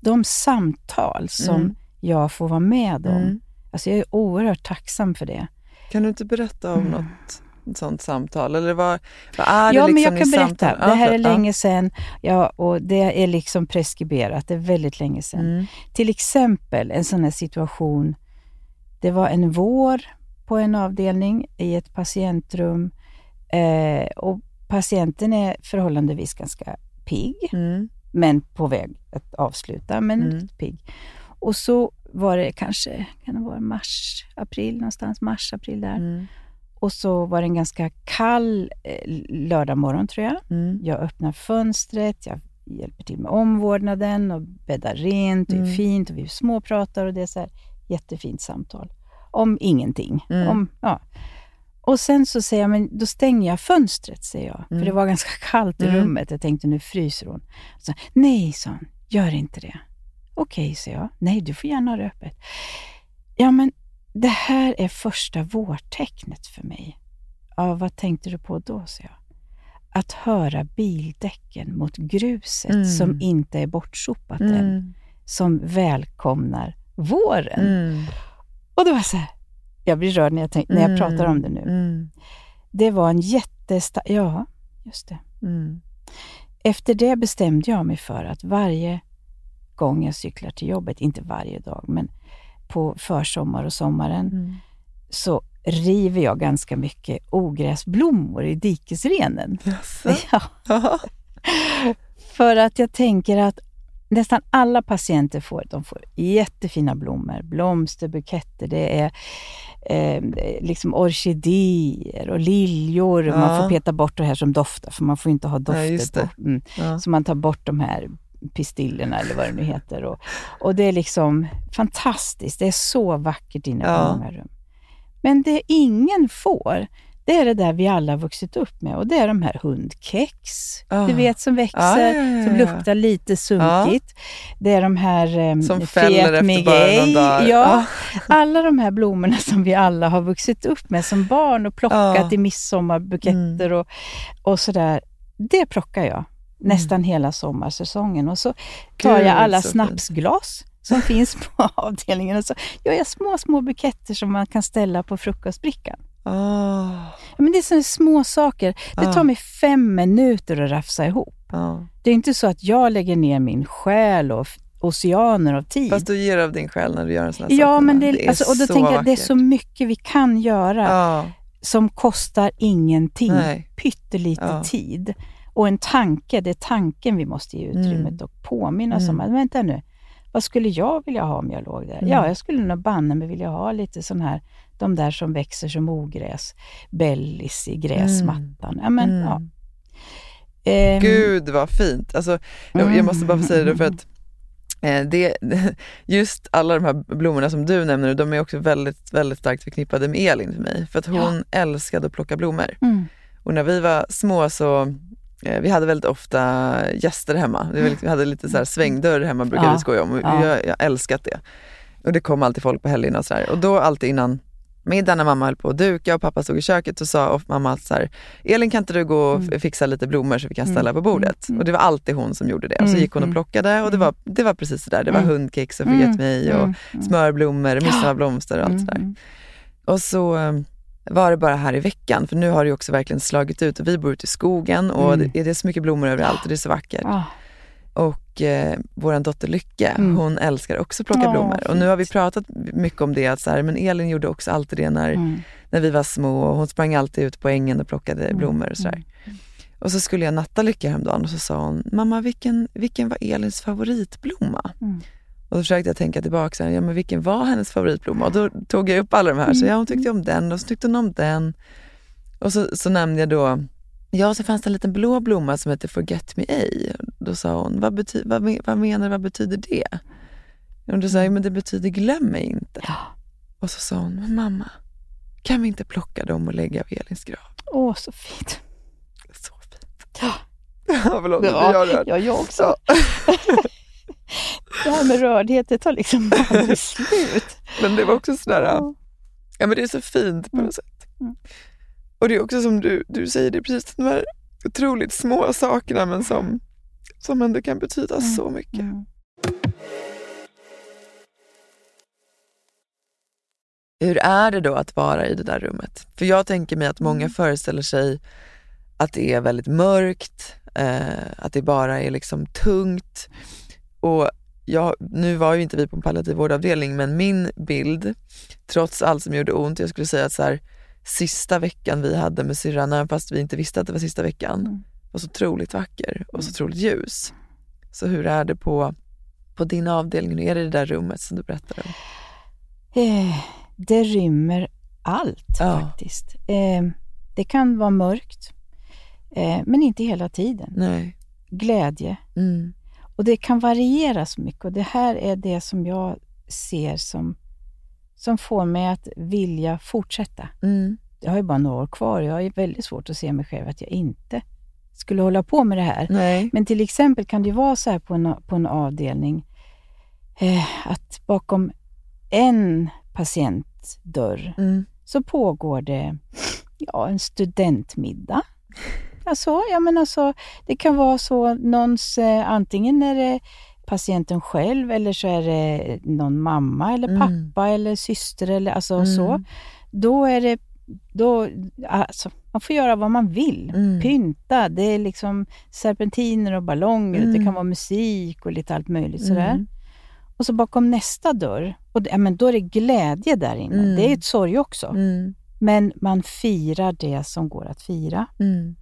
de samtal som Mm. jag får vara med om. Mm. Alltså, jag är oerhört tacksam för det. Kan du inte berätta om Mm. något sånt samtal? Eller vad, vad är det Ja, men liksom jag kan i berätta. samtal? Det här är länge sedan ja, och det är liksom preskriberat. Det är väldigt länge sedan. Mm. Till exempel en sån här situation. Det var en vår på en avdelning i ett patientrum eh, och patienten är förhållandevis ganska pigg, Mm. men på väg att avsluta, men Mm. lite pigg. Och så var det kanske, kan det vara mars, april någonstans, mars, april där. Mm. Och så var det en ganska kall eh, lördagmorgon tror jag. Mm. Jag öppnar fönstret, jag hjälper till med omvårdnaden och bäddar rent och är Mm. fint och vi småpratar och det är så här jättefint samtal. Om ingenting. Mm. Om, ja. Och sen så säger jag, men då stänger jag fönstret, säger jag. Mm. För det var ganska kallt i Mm. rummet. Jag tänkte, nu fryser hon. Så, Nej, sa hon, gör inte det. Okej, säger jag. Nej, du får gärna ha det öppet. Ja, men det här är första vårtecknet för mig. Ja, vad tänkte du på då, sa jag. Att höra bildäcken mot gruset Mm. som inte är bortsopat än, Mm. som välkomnar våren. Mm. Och det var så här, jag blir rörd när jag, tänk, när jag Mm. pratar om det nu. Mm. Det var en jättestark... Ja, just det. Mm. Efter det bestämde jag mig för att varje gång jag cyklar till jobbet, inte varje dag, men på försommar och sommaren, Mm. så river jag ganska mycket ogräsblommor i dikesrenen. Ja, Ja. för att jag tänker att nästan alla patienter får, de får jättefina blommor, blomsterbuketter, det är eh, liksom orkidéer och liljor. Ja. Man får peta bort det här som doftar, för man får inte ha dofter det. på. Mm. Ja. Så man tar bort de här pistillerna eller vad det nu heter. Och, och det är liksom fantastiskt. Det är så vackert inne på Ja. många rum. Men det ingen får, det är det där vi alla har vuxit upp med och det är de här hundkex, Ah. du vet som växer, Ja, ja, ja, ja, som luktar lite sunkigt. Det är de här um, Som fäller efter bara någon dag. Ja, alla de här blommorna som vi alla har vuxit upp med som barn och plockat Ja. i midsommarbuketter och, och sådär. Det plockar jag nästan hela sommarsäsongen. Och så tar Mm. Gud, jag alla fint. snapsglas som finns på avdelningen och så gör jag små, små buketter som man kan ställa på frukostbrickan. Ah. Ja, Men det är sådana små saker. Det tar mig fem minuter att rafsa ihop. Ja. Det är inte så att jag lägger ner min själ och oceaner av tid. Fast du ger av din själ när du gör en sån här ja, sak. men Nina. det, alltså, och då så tänker jag det är så mycket vi kan göra Ja. som kostar ingenting. Nej. Pyttelite Ja. tid. Och en tanke, det är tanken vi måste ge utrymmet Mm. och påminna om Mm. att, vänta nu, vad skulle jag vilja ha om jag låg där? Mm. Ja, jag skulle nog banne mig vilja ha lite sån här, de där som växer som ogräs, bellis i gräsmattan. Ja, men, Mm. ja. Ehm, Gud vad fint. Alltså, jag, jag måste bara säga det för att eh, det, just alla de här blommorna som du nämner, de är också väldigt, väldigt starkt förknippade med Elin för mig. För att hon älskade att plocka blommor. Mm. Och när vi var små så, vi hade väldigt ofta gäster hemma. Vi, hade lite så här svängdörr hemma brukar Ja. vi skoja om. Och Ja. Jag, jag älskat det. Och det kom alltid folk på helgerna och sådär. Och då alltid innan middagen när mamma höll på att duka och pappa stod i köket så sa of- mamma att så här, Elin kan inte du gå och f- fixa lite blommor så vi kan ställa på bordet? Mm. Och det var alltid hon som gjorde det. Och så Mm. gick hon och Mm. plockade och det var, det var precis sådär. Det var Mm. hundkex och förget mig och Mm. Mm. smörblommor, midsommarblomster och allt sådär. Mm. Och så eh, var det bara här i veckan, för nu har det också verkligen slagit ut och vi bor ute i skogen och Mm. det, det är så mycket blommor överallt och det är så vackert. Ah, Och eh, vår dotter Lycke, Mm. hon älskar också att plocka Åh, blommor. Och nu har vi fint. pratat mycket om det, att så här, men Elin gjorde också alltid det när, mm. när vi var små och hon sprang alltid ut på ängen och plockade Mm. blommor och sådär. Och så skulle jag natta Lycke häromdagen och så sa hon, mamma vilken, vilken var Elins favoritblomma? Mm. Och då försökte jag tänka tillbaka, så här, ja, men vilken var hennes favoritblomma? Och då tog jag upp alla de här, så ja hon tyckte om den och så tyckte hon om den. Och så, så nämnde jag då, ja så fanns det en liten blå blomma som heter Forget Me Ej. Då sa hon, vad, bety, vad, vad menar du, vad betyder det? Och då sa jag, men det betyder glöm mig inte. Ja. Och så sa hon, men mamma, kan vi inte plocka dem och lägga vid Elins grav? Åh, så fint. Så fint. Ja. Ja, förlåt, Ja, jag. Ja, jag också. det här med rördhet, det tar liksom aldrig slut. Men det var också sådär, Ja. Ja men det är så fint på Mm. något sätt. Mm. Och det är också som du, du säger, det är precis de här otroligt små sakerna men som, som ändå kan betyda Mm. så mycket. Mm. Hur är det då att vara i det där rummet? För jag tänker mig att många Mm. föreställer sig att det är väldigt mörkt, eh, att det bara är liksom tungt. Och jag, nu var ju inte vi på en palliativ vårdavdelning men min bild, trots allt som gjorde ont, jag skulle säga att så här, sista veckan vi hade med syrran, även fast vi inte visste att det var sista veckan, Mm. var så otroligt vacker och så otroligt ljus. Så hur är det på, på din avdelning? Hur är det det där rummet som du berättade om? Eh, det rymmer allt Ja. faktiskt. Eh, det kan vara mörkt, eh, men inte hela tiden. Nej. Glädje. Mm. Och det kan variera så mycket och det här är det som jag ser som, som får mig att vilja fortsätta. Mm. Jag har ju bara några år kvar och jag har väldigt svårt att se mig själv att jag inte skulle hålla på med det här. Nej. Men till exempel kan det ju vara så här på en, på en avdelning eh, att bakom en patientdörr Mm. så pågår det ja, en studentmiddag. Alltså, ja, men alltså, det kan vara så, någons, eh, antingen är det patienten själv eller så är det någon mamma eller Mm. pappa eller syster eller alltså Mm. så. Då är det, då, alltså, man får göra vad man vill. Mm. Pynta, det är liksom serpentiner och ballonger, det Mm. kan vara musik och lite allt möjligt sådär. Mm. Och så bakom nästa dörr, och det, ja, men då är det glädje där inne. Mm. Det är ett sorg också. Mm. Men man firar det som går att fira. Mm.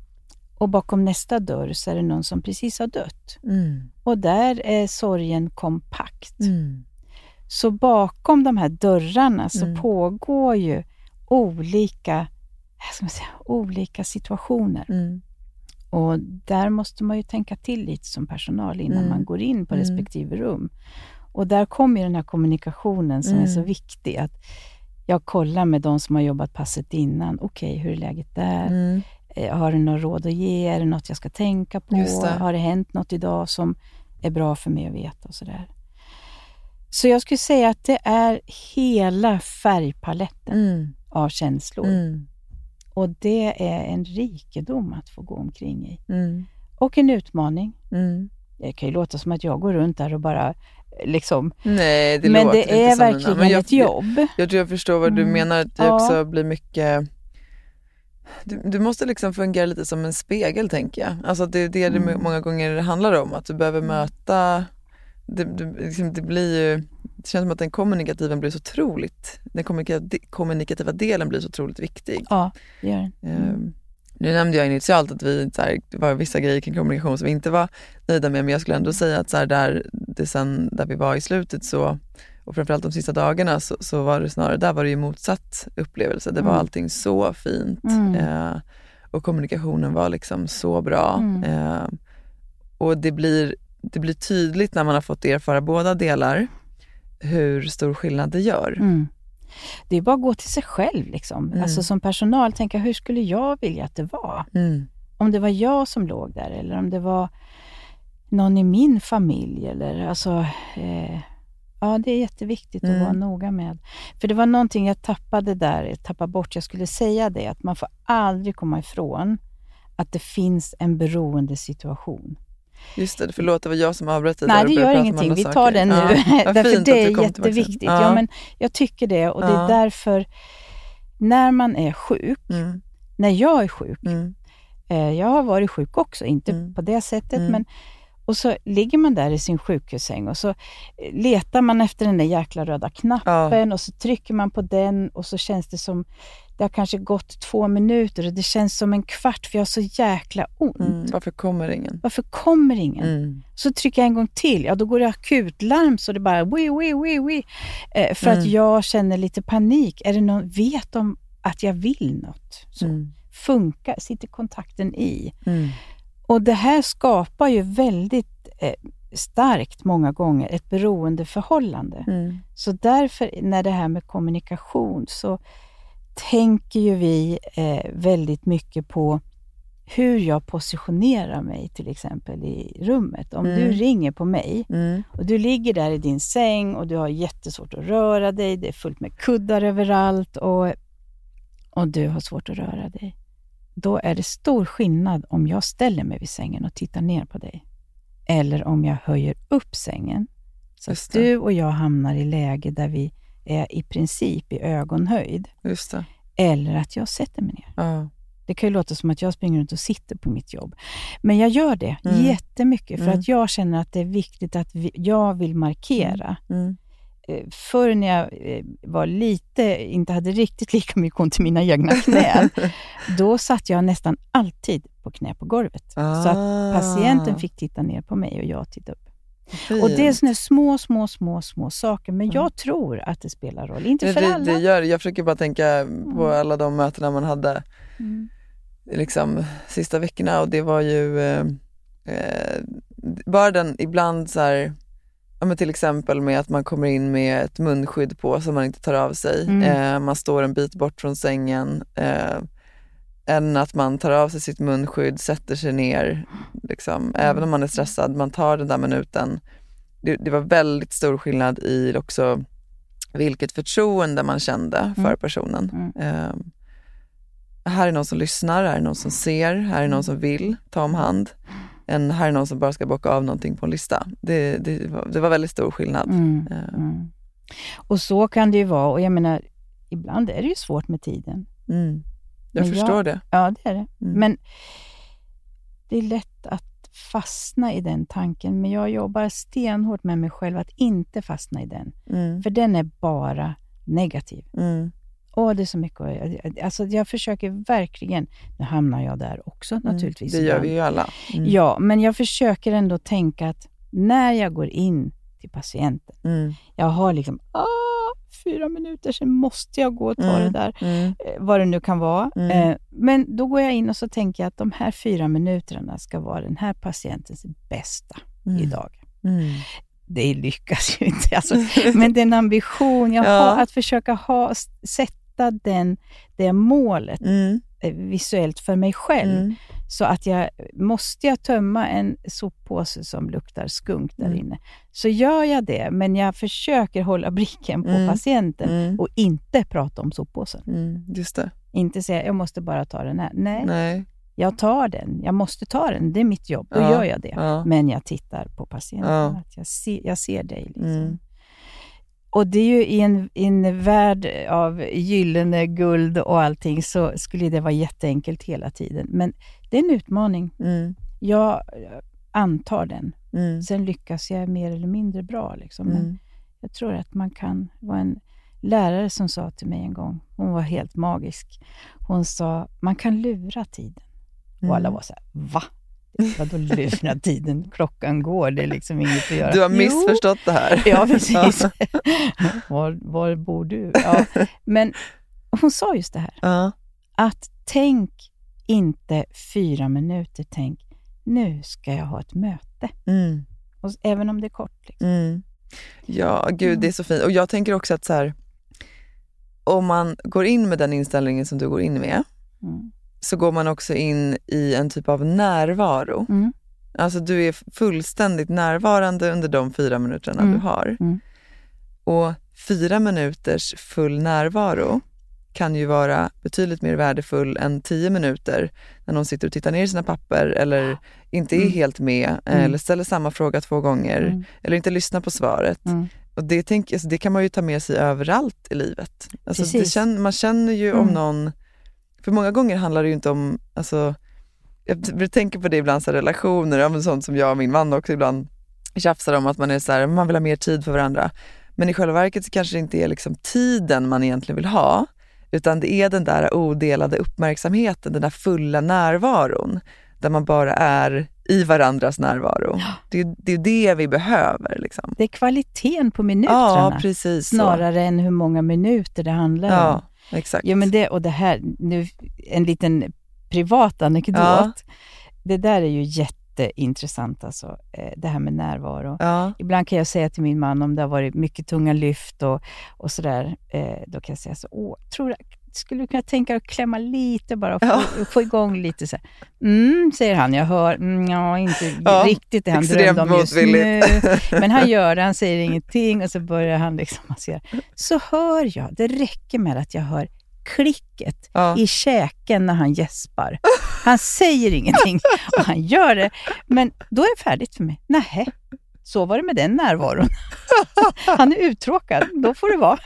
Och bakom nästa dörr så är det någon som precis har dött. Mm. Och där är sorgen kompakt. Mm. Så bakom de här dörrarna så Mm. pågår ju olika, ska man säga, olika situationer. Mm. Och där måste man ju tänka till lite som personal innan Mm. man går in på Mm. respektive rum. Och där kommer ju den här kommunikationen som är så viktig. Att jag kollar med de som har jobbat passet innan. Okej, hur är läget där? Mm. Eh, Har du något råd att ge? Är det något jag ska tänka på? Det. Har det hänt något idag som är bra för mig att veta? och sådär. Så jag skulle säga att det är hela färgpaletten Mm. av känslor. Mm. Och det är en rikedom att få gå omkring i. Mm. Och en utmaning. Mm. Det kan ju låta som att jag går runt där och bara eh, liksom... Nej, det men det är verkligen jag, ett jobb. Jag tror jag förstår vad du Mm. menar, att det Ja. också blir mycket du, du måste liksom fungera lite som en spegel tänker jag. Alltså det är det det Mm. många gånger handlar om, att du behöver möta det, det, liksom, det blir ju, det känns som att den kommunikativa blir så otroligt, den kommunikativa, delen blir så otroligt viktig. Ja, det gör den. Ehm, nu nämnde jag initialt att vi, så här, det var vissa grejer kring kommunikation som vi inte var nöjda med, men jag skulle ändå säga att så här, där, det sen, där vi var i slutet så, och framförallt de sista dagarna så, så var det snarare, där var det ju motsatt upplevelse. Det var Mm. allting så fint Mm. eh, och kommunikationen var liksom så bra. Mm. Eh, och det blir, det blir tydligt när man har fått erfara båda delar hur stor skillnad det gör. Mm. Det är bara att gå till sig själv. Liksom. Mm. Alltså som personal, tänka hur skulle jag vilja att det var? Mm. Om det var jag som låg där eller om det var någon i min familj. Eller, alltså, eh, ja, det är jätteviktigt Mm. att vara noga med. För det var någonting jag tappade där, jag tappade bort. Jag skulle säga det, att man får aldrig komma ifrån att det finns en beroende situation. Just det, förlåt det var jag som avbröt dig Nej, det gör ingenting. Vi saker. tar den nu. Ja, därför det är jätteviktigt. Ja. men jag tycker det och det är Ja. därför när man är sjuk, Mm, när jag är sjuk, mm, eh, jag har varit sjuk också, inte Mm. på det sättet, Mm. men och så ligger man där i sin sjukhussäng och så eh, letar man efter den där jäkla röda knappen och så trycker man på den och så känns det som, det har kanske gått två minuter och det känns som en kvart för jag har så jäkla ont. mm. Varför kommer ingen? Varför kommer ingen? Mm. Så trycker jag en gång till, ja då går det akutlarm så det bara wii, wii, wii, wii. Eh, för att Mm. jag känner lite panik. Är det någon, vet de att jag vill något? Så. Mm. Funkar, sitter kontakten i? Och det här skapar ju väldigt eh, starkt många gånger ett beroendeförhållande. Mm. Så därför när det här med kommunikation så tänker ju vi eh, väldigt mycket på hur jag positionerar mig till exempel i rummet. Om Mm. du ringer på mig Mm. och du ligger där i din säng och du har jättesvårt att röra dig, det är fullt med kuddar överallt och, och du har svårt att röra dig. Då är det stor skillnad om jag ställer mig vid sängen och tittar ner på dig. Eller om jag höjer upp sängen så att du och jag hamnar i läge där vi är i princip i ögonhöjd. Eller att jag sätter mig ner. Ja. Det kan ju låta som att jag springer runt och sitter på mitt jobb. Men jag gör det Mm. jättemycket för Mm. att jag känner att det är viktigt att vi, jag vill markera. Mm. Eh, Förr när jag eh, var lite, inte hade riktigt lika mycket ont i mina egna knän, då satt jag nästan alltid på knä på golvet. Så att Ah. patienten fick titta ner på mig och jag tittade upp. Fint. Och det är såna små, små, små, små saker, men Mm. jag tror att det spelar roll. Inte för det, alla. det gör, jag försöker bara tänka på Mm. alla de mötena man hade Mm. liksom, sista veckorna och det var ju eh, eh, bara den ibland så här, ja, men till exempel med att man kommer in med ett munskydd på som man inte tar av sig. Mm. Eh, man står en bit bort från sängen. Eh, än att man tar av sig sitt munskydd, sätter sig ner, liksom, även om man är stressad, man tar den där minuten. Det, det var väldigt stor skillnad i också vilket förtroende man kände för Mm. personen. Mm. Eh, här är någon som lyssnar, här är någon som ser, här är någon som vill ta om hand. En, här är någon som bara ska bocka av någonting på en lista. Det, det, var, det var väldigt stor skillnad. Mm. Eh, Mm. Och så kan det ju vara. Och jag menar, ibland är det ju svårt med tiden. Mm. Jag Men förstår jag- det. Ja, det är det. Mm. Men det är lätt att fastna i den tanken. Men jag jobbar stenhårt med mig själv att inte fastna i den. Mm. För den är bara negativ. Åh, det är så mycket Alltså jag försöker verkligen... Nu hamnar jag där också naturligtvis. Mm. Det gör vi ju alla. Mm. Ja, men jag försöker ändå tänka att när jag går in till patienten, Mm. jag har liksom, ah, fyra minuter, sen måste jag gå och ta Mm. det där, Mm. eh, vad det nu kan vara. Mm. Eh, men då går jag in och så tänker jag att de här fyra minuterna ska vara den här patientens bästa idag. Det lyckas ju inte, alltså, men det är en ambition jag Ja. har att försöka ha, sätta den, det målet Mm. eh, visuellt för mig själv. Mm. Så att jag, måste jag tömma en soppåse som luktar skunk där Mm. inne, så gör jag det. Men jag försöker hålla blicken på Mm. patienten Mm. och inte prata om soppåsen. Mm. Just det. Inte säga, jag måste bara ta den här. Nej, Nej. jag tar den. Jag måste ta den. Det är mitt jobb. Då Ja. gör jag det. Ja. Men jag tittar på patienten. Ja. Att jag, ser, jag ser dig. Liksom. Och det är ju i en, i en värld av gyllene guld och allting så skulle det vara jätteenkelt hela tiden. Men det är en utmaning. Mm. Jag antar den. Mm. Sen lyckas jag mer eller mindre bra. Liksom. Men Mm. jag tror att man kan... Det var en lärare som sa till mig en gång, hon var helt magisk. Hon sa, man kan lura tiden. Och alla Mm. var så här, va? Vadå lura tiden? Klockan går, det är liksom inget att göra. Du har Jo. missförstått det här. Ja, precis. var, var bor du? Ja. Men hon sa just det här, Ja. att tänk inte fyra minuter, tänk nu ska jag ha ett möte. Mm. Och, även om det är kort. Liksom. Mm. Ja, gud det är så fint. Och jag tänker också att så här, om man går in med den inställningen som du går in med, Mm. Så går man också in i en typ av närvaro. Mm. Alltså du är fullständigt närvarande under de fyra minuterna Mm. du har. Mm. Och fyra minuters full närvaro kan ju vara betydligt mer värdefull än tio minuter när någon sitter och tittar ner i sina papper eller inte är Mm. helt med Mm. eller ställer samma fråga två gånger Mm. eller inte lyssnar på svaret. Och det, tänk, alltså det kan man ju ta med sig överallt i livet. Alltså känner, man känner ju om någon, för många gånger handlar det ju inte om, alltså, jag tänker på det ibland, så här, relationer, ja, sånt som jag och min man också ibland tjafsar om, att man är så här, man vill ha mer tid för varandra. Men i själva verket så kanske det inte är liksom tiden man egentligen vill ha, utan det är den där odelade uppmärksamheten, den där fulla närvaron, där man bara är i varandras närvaro. Det, är- det är det vi behöver. Liksom. Det är kvaliteten på minuterna Ja, precis så. snarare än hur många minuter det handlar om. Exakt. Ja, men det, och det här, nu en liten privat anekdot. Ja. Det där är ju jätteintressant, alltså, eh, det här med närvaro. Ja, Ibland kan jag säga till min man om det har varit mycket tunga lyft och, och sådär, eh, då kan jag säga så, åh, tror, skulle du kunna tänka dig att klämma lite bara och få, få igång lite så här. Mm, säger han. Jag hör, mm, ja, inte Ja, riktigt det han drömde om just nu. Men han gör det, han säger ingenting och så börjar han liksom massera. Så hör jag, det räcker med att jag hör klicket Ja. i käken när han gäspar. Han säger ingenting och han gör det. Men då är det färdigt för mig. Nähä, så var det med den närvaron. Han är uttråkad, då får det vara.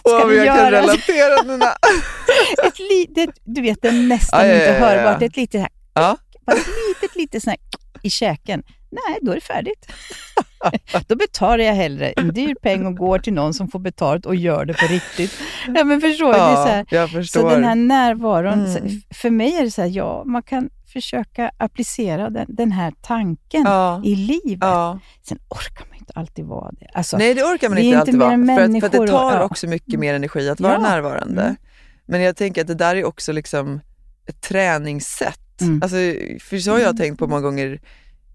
Ska vi jag kan relatera Nina. Ett litet, du vet, det är nästan Ja, ja, inte ja, ja. hörbart. Ett litet, här, Ja. bara ett litet, litet sån här i käken. Nej, då är det färdigt. Då betalar jag hellre en dyr peng och går till någon som får betalt och gör det på riktigt. Ja, men förstår du? Det så, här, jag förstår. så den här närvaron, Mm. för mig är det så här, ja, man kan försöka applicera den, den här tanken ja. i livet. Ja. Sen orkar man inte alltid vara det. Alltså, Nej, det orkar man inte alltid vara. För att, för att det och- tar ja. också mycket mer energi att vara Ja. närvarande. Mm. Men jag tänker att det där är också liksom ett träningssätt. Mm. Alltså, för så har jag tänkt på många gånger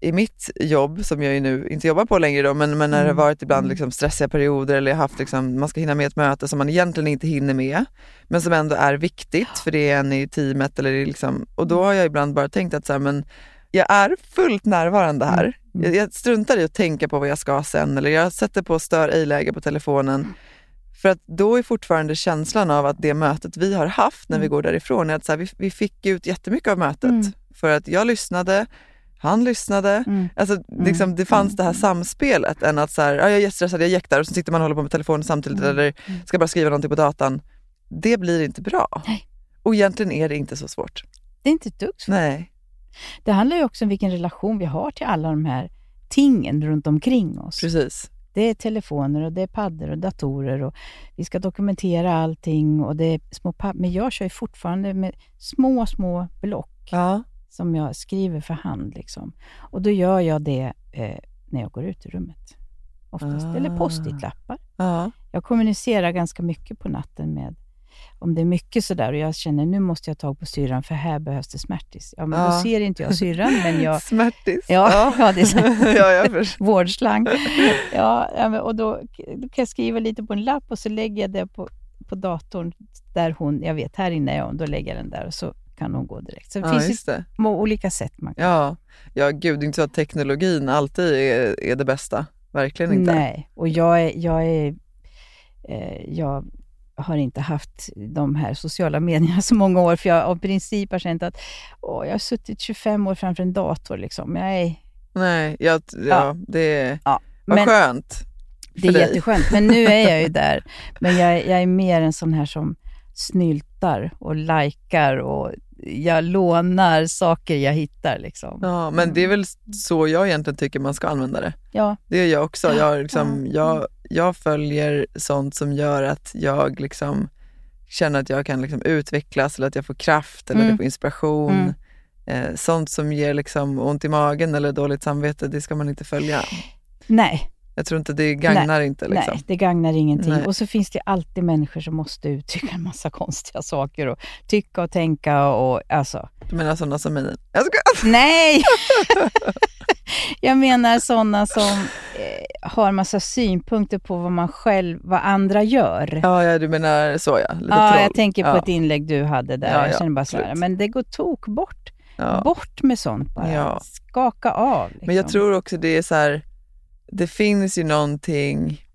i mitt jobb, som jag ju nu inte jobbar på längre då, men, men när det har Mm. varit ibland liksom stressiga perioder eller haft liksom, man ska hinna med ett möte som man egentligen inte hinner med, men som ändå är viktigt för det är en i teamet. Eller liksom, och då har jag ibland bara tänkt att så här, men jag är fullt närvarande här. Mm. Jag, jag struntar i att tänka på vad jag ska sen eller jag sätter på stör ej-läge på telefonen. För att då är fortfarande känslan av att det mötet vi har haft när vi går därifrån, är att så här, vi, vi fick ut jättemycket av mötet. Mm. För att jag lyssnade, han lyssnade. Mm. Alltså, liksom, det fanns det här samspelet än att så här, ja, jag är jättestressad, jag jäktar och så sitter man och håller på med telefonen samtidigt Mm. eller ska bara skriva någonting på datan. Det blir inte bra. Nej. Och egentligen är det inte så svårt. Det är inte ett dugg svårt. Nej. Det handlar ju också om vilken relation vi har till alla de här tingen runt omkring oss. Precis. Det är telefoner och det är paddor och datorer och vi ska dokumentera allting och det små Men jag kör ju fortfarande med små, små block Ja. som jag skriver för hand. Liksom. Och då gör jag det eh, när jag går ut ur rummet. Oftast. Ah. Eller post-it-lappar. Ja. Jag kommunicerar ganska mycket på natten med om det är mycket sådär och jag känner nu måste jag ta tag på syrran för här behövs det smärtis. Ja, men Ja. då ser inte jag syrran, men jag... Smärtis. Ja, ja. det är så. ja, jag. Vårdslang. Ja, och då, då kan jag skriva lite på en lapp och så lägger jag det på, på datorn där hon, jag vet, här inne är hon, då lägger jag den där och så kan hon gå direkt. Så det Ja, finns det. olika sätt man kan... Ja. ja, gud, det är inte så att teknologin alltid är, är det bästa. Verkligen inte. Nej, och jag är, jag är eh, jag har inte haft de här sociala medierna så många år, för jag av princip har känt att åh, jag har suttit 25 år framför en dator. Liksom. Nej, Nej, jag, ja, Ja. det är ja. Men, skönt. Det är dig. jätteskönt, men nu är jag ju där. Men jag, jag är mer en sån här som snyltar och likar och jag lånar saker jag hittar. Liksom. Ja, men det är väl så jag egentligen tycker man ska använda det. Ja, Det gör jag också. Jag, liksom, Ja. jag, jag följer sånt som gör att jag liksom känner att jag kan liksom utvecklas eller att jag får kraft eller Mm. jag får inspiration. Mm. Eh, sånt som ger liksom ont i magen eller dåligt samvete, det ska man inte följa. nej, Jag tror inte det gagnar inte. Liksom. nej, det gagnar ingenting. Nej. Och så finns det alltid människor som måste uttrycka en massa konstiga saker och tycka och tänka och alltså, Du menar sådana som mig? Jag ska... nej! jag menar sådana som eh, har massa synpunkter på vad man själv, vad andra gör. Ja, ja, du menar så ja. Lite Ja, troll. jag tänker på Ja. ett inlägg du hade där. Ja, jag ja, känner bara så här, men det går tok bort. Bort med sånt bara. Ja. Skaka av. Liksom. Men jag tror också det är så här, det finns ju någonting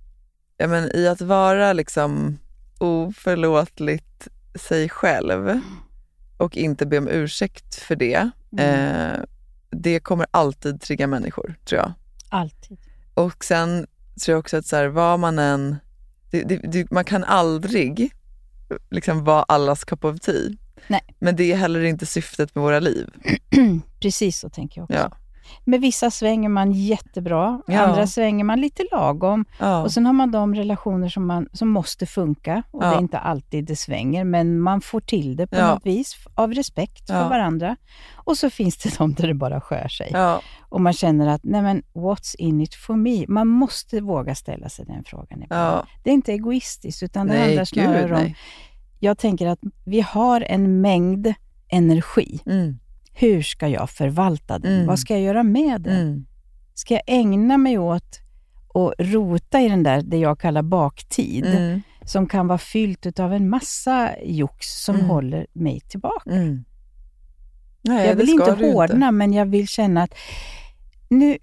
ja, men, i att vara liksom oförlåtligt sig själv och inte be om ursäkt för det. Mm. Eh, det kommer alltid trigga människor, tror jag. Alltid. Och sen tror jag också att så här, vad man än... Det, det, det, man kan aldrig liksom vara allas cup of tea. Nej. Men det är heller inte syftet med våra liv. Precis så tänker jag också. Ja. Med vissa svänger man jättebra, Ja. andra svänger man lite lagom. Ja. Och sen har man de relationer som, man, som måste funka. Och Ja. det är inte alltid det svänger, men man får till det på Ja. något vis av respekt för varandra. Och så finns det de där det bara skär sig. Och man känner att, nej men what's in it for me? Man måste våga ställa sig den frågan ibland. Det är inte egoistiskt, utan det Nej, handlar snarare gud om... nej. Jag tänker att vi har en mängd energi. Mm. Hur ska jag förvalta den? Mm. Vad ska jag göra med den? Mm. Ska jag ägna mig åt att rota i den där, det jag kallar baktid? Mm. som kan vara fyllt av en massa jox som Mm. håller mig tillbaka. Mm. Nej, jag vill inte hårdna, men jag vill känna att nu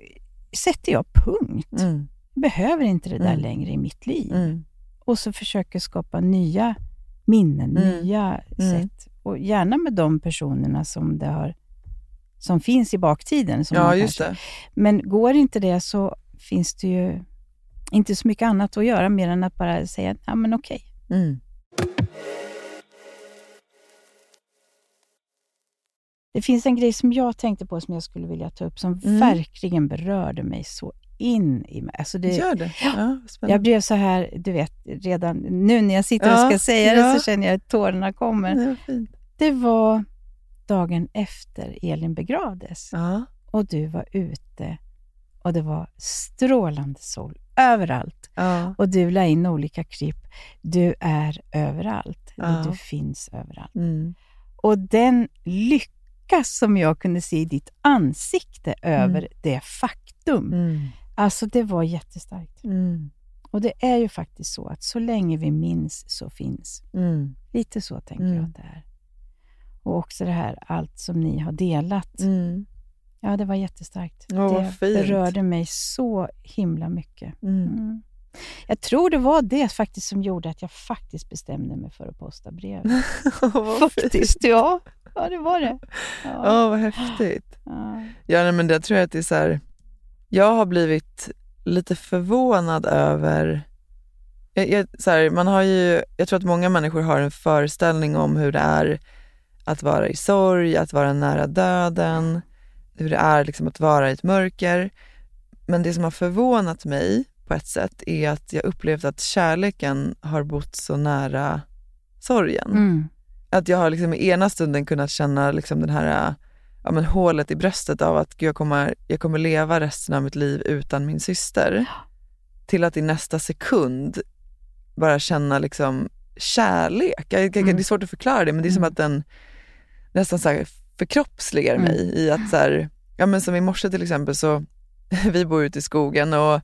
sätter jag punkt. Mm. Behöver inte det där Mm. längre i mitt liv. Mm. Och så försöker skapa nya minnen, nya sätt. Och gärna med de personerna som, det har, som finns i baktiden. Som Ja, just kanske, det. Men går inte det så finns det ju inte så mycket annat att göra mer än att bara säga, ja men okej. Mm. Det finns en grej som jag tänkte på som jag skulle vilja ta upp, som Mm. verkligen berörde mig så in i mig. Alltså det, Gör det. Ja, jag spännande. blev så här, du vet, redan nu när jag sitter och Ja, ska säga ja. det så känner jag att tårarna kommer. Det var fint. Det var dagen efter Elin begravdes Ja. och du var ute och det var strålande sol överallt. Ja. Och du la in olika klipp. Du är överallt. Ja. Du finns överallt. Mm. Och den lycka som jag kunde se i ditt ansikte över det faktum. Mm. Alltså det var jättestarkt. Mm. Och det är ju faktiskt så att så länge vi minns så finns. Mm. Lite så tänker Mm. jag att det är. Och också det här, allt som ni har delat. Mm. Ja, det var jättestarkt. Vad det fint. berörde mig så himla mycket. Mm. Mm. Jag tror det var det faktiskt som gjorde att jag faktiskt bestämde mig för att posta brev. Fint. faktiskt, ja. Ja, det var det. Ja, Ja. vad häftigt. Ja. Ja, nej, men det tror jag att det är så här, jag har blivit lite förvånad över, jag, jag, så här, man har ju, jag tror att många människor har en föreställning om hur det är att vara i sorg, att vara nära döden, hur det är liksom att vara i ett mörker. Men det som har förvånat mig på ett sätt är att jag upplevt att kärleken har bott så nära sorgen. Mm. Att jag har liksom i ena stunden kunnat känna liksom den här ja, men hålet i bröstet av att jag, kommer, jag kommer leva resten av mitt liv utan min syster. Till att i nästa sekund bara känna liksom kärlek. Jag, jag, Mm. Det är svårt att förklara det men det är som Mm. att den nästan så här förkroppsligar Mm. mig i att så här, ja men som i morse till exempel så, vi bor ute i skogen och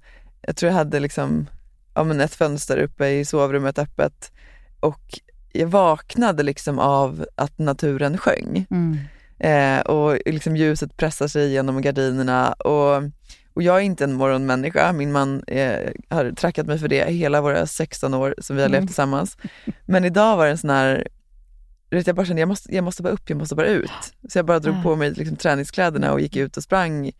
jag tror jag hade liksom, ja men ett fönster uppe i sovrummet öppet och jag vaknade liksom av att naturen sjöng. Mm. Eh, och liksom ljuset pressar sig genom gardinerna. Och, och jag är inte en morgonmänniska. Min man eh, har trackat mig för det hela våra 16 år som vi har Mm. levt tillsammans. Men idag var det en sån här, vet, jag bara kände jag måste, jag måste bara upp, jag måste bara ut. Så jag bara drog på mig liksom, träningskläderna och gick ut och sprang,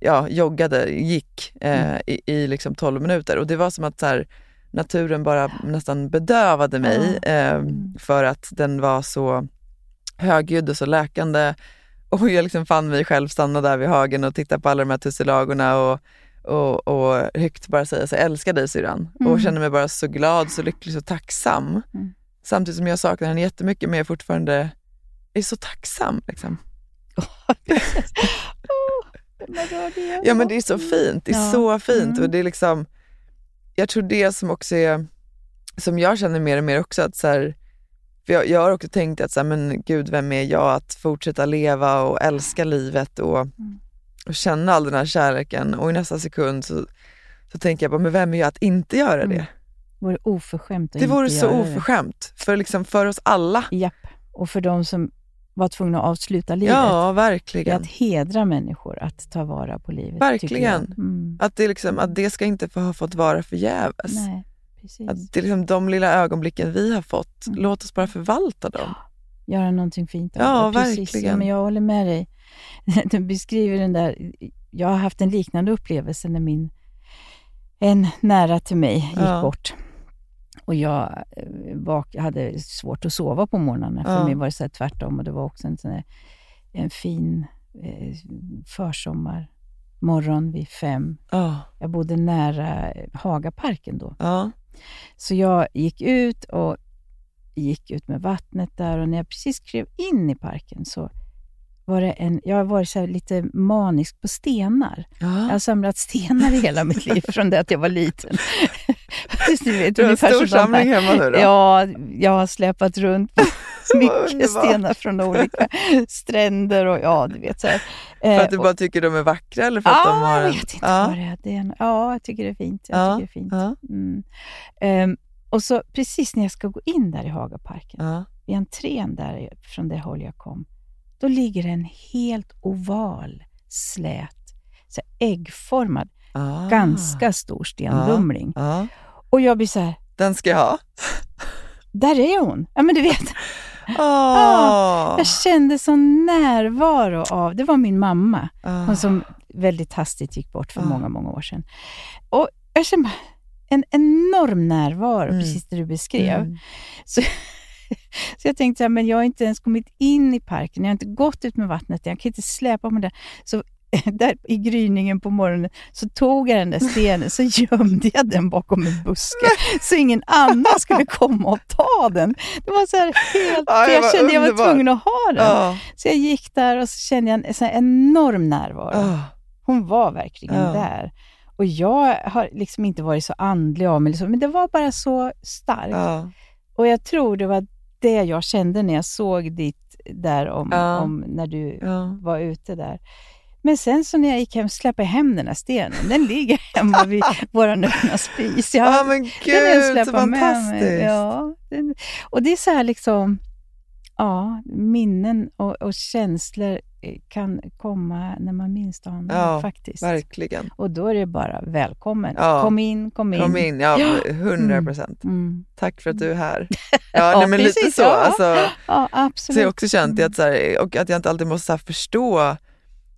ja, joggade, gick eh, Mm. i, i liksom 12 minuter. Och det var som att så här, naturen bara nästan bedövade mig eh, för att den var så högljudd och så läkande. Och jag liksom fann mig själv stanna där vid hagen och titta på alla de här tussilagorna och, och, och högt bara säga så älskar dig syrran. Mm. Och känner mig bara så glad, så lycklig, så tacksam. Mm. Samtidigt som jag saknar henne jättemycket men jag fortfarande är så tacksam. Liksom. Igen? Ja men det är så fint, det är Ja. så fint. Mm. Och det är liksom, jag tror det som också är, som jag känner mer och mer också att så här, för jag, jag har också tänkt att så här, men gud vem är jag att fortsätta leva och älska livet och, Mm. och känna all den här kärleken och i nästa sekund så, så tänker jag bara, men vem är jag att inte göra det? Det vore oförskämt att Det vore inte så göra det. oförskämt för, liksom, för oss alla. Japp. Och för de som var tvungna att avsluta livet. Ja, Det är verkligen. att hedra människor, att ta vara på livet. Verkligen. Mm. Att det, liksom, att det ska inte få ha fått vara förgäves. Nej, precis. Att det är liksom de lilla ögonblicken vi har fått, Mm. låt oss bara förvalta dem. Göra någonting fint av Ja, det. Precis. verkligen. Ja, men jag håller med dig. Du beskriver den där... Jag har haft en liknande upplevelse när min en nära till mig gick Ja. bort. Och jag eh, vak- hade svårt att sova på morgnarna. För Ja. mig var det så tvärtom. Och det var också en, sån en fin eh, försommarmorgon vid fem. Ja, Jag bodde nära eh, Hagaparken då. ja, Så jag gick ut och gick ut med vattnet där och när jag precis klev in i parken så var det en, jag har varit så lite manisk på stenar. Jag har ja. samlat stenar i hela mitt liv från det att jag var liten. Du vet, Du har en stor samling hemma nu då? Ja, jag har släpat runt mycket stenar från olika stränder och ja, du vet så här. För att du Eh, bara tycker de är vackra eller för att ja, de har jag vet inte ja. vad det är. Det är ja, jag tycker det är fint. Jag Ja, tycker det är fint. Mm. Ehm, Och så precis när jag ska gå in där i Hagaparken, Ja. vid entrén där från det håll jag kom, då ligger en helt oval, slät, så äggformad, Ah. ganska stor stenlumling. Ja. Och jag blir så här, Den ska jag ha. där är hon! Ja, men du vet, Åh. jag kände sån närvaro av, det var min mamma, Ah. hon som väldigt hastigt gick bort för Ah. många, många år sedan. Och jag kände bara, en enorm närvaro, Mm. precis det du beskrev. Mm. Så, så jag tänkte, så här, men jag har inte ens kommit in i parken, jag har inte gått ut med vattnet, jag kan inte släpa mig där. Så där i gryningen på morgonen så tog jag den där stenen, så gömde jag den bakom en buske, så ingen annan skulle komma och ta den. Det var så här helt... Ja, jag kände jag var tvungen att ha den. Ja. Så jag gick där och så kände jag en så enorm närvaro. Ah. Hon var verkligen Ja. där. Och jag har liksom inte varit så andlig av mig, så, men det var bara så starkt. Ja. Och jag tror det var det jag kände när jag såg ditt där om, Ja. om när du Ja. var ute där. Men sen så när jag gick hem släppte jag hem den här stenen. Den ligger hemma vid vår öppna spis. Jag, Ja, men den jag gud, så med mig. fantastiskt. Ja, den, och det är så här liksom, ja, minnen och, och känslor eh, kan komma när man minst anar Ja, faktiskt. Verkligen. Och då är det bara välkommen. Ja. Kom in, kom in. Kom in, ja, Ja. 100 procent. Mm. Tack för att du är här. Ja, Ja, nej, men lite precis, så. ja. Alltså, Ja, så absolut. jag har också känt det att, så här, och att jag inte alltid måste så förstå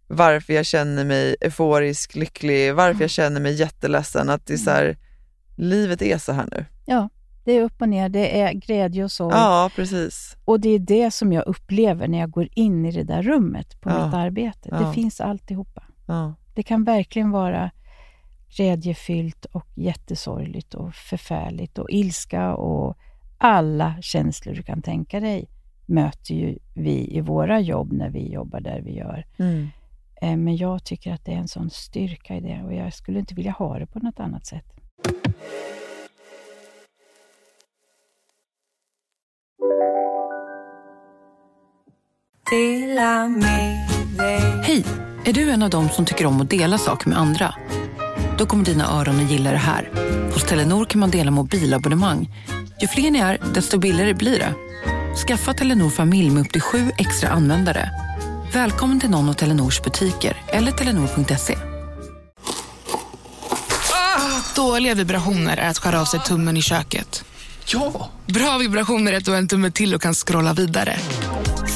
varför jag känner mig euforisk, lycklig, varför jag känner mig jätteledsen. Att det är så här, livet är så här nu. Det är upp och ner, det är glädje och sorg. Ja, precis. Och det är det som jag upplever när jag går in i det där rummet på Ja. mitt arbete. Ja. Det finns alltihopa. Ja. Det kan verkligen vara glädjefyllt och jättesorgligt och förfärligt och ilska och alla känslor du kan tänka dig möter ju vi i våra jobb när vi jobbar där vi gör. Mm. Eh, Men jag tycker att det är en sån styrka i det och jag skulle inte vilja ha det på något annat sätt. Hej! Är du en av dem som tycker om att dela saker med andra? Då kommer dina öron att gilla det här. Hos Telenor kan man dela mobilabonnemang. Ju fler ni är, desto billigare blir det. Skaffa Telenor familj med upp till sju extra användare. Välkommen till någon av Telenors butiker eller telenor.se. Dåliga vibrationer är att skära av sig tummen i köket. Ja! Bra vibrationer är att du har en tumme till och kan scrolla vidare.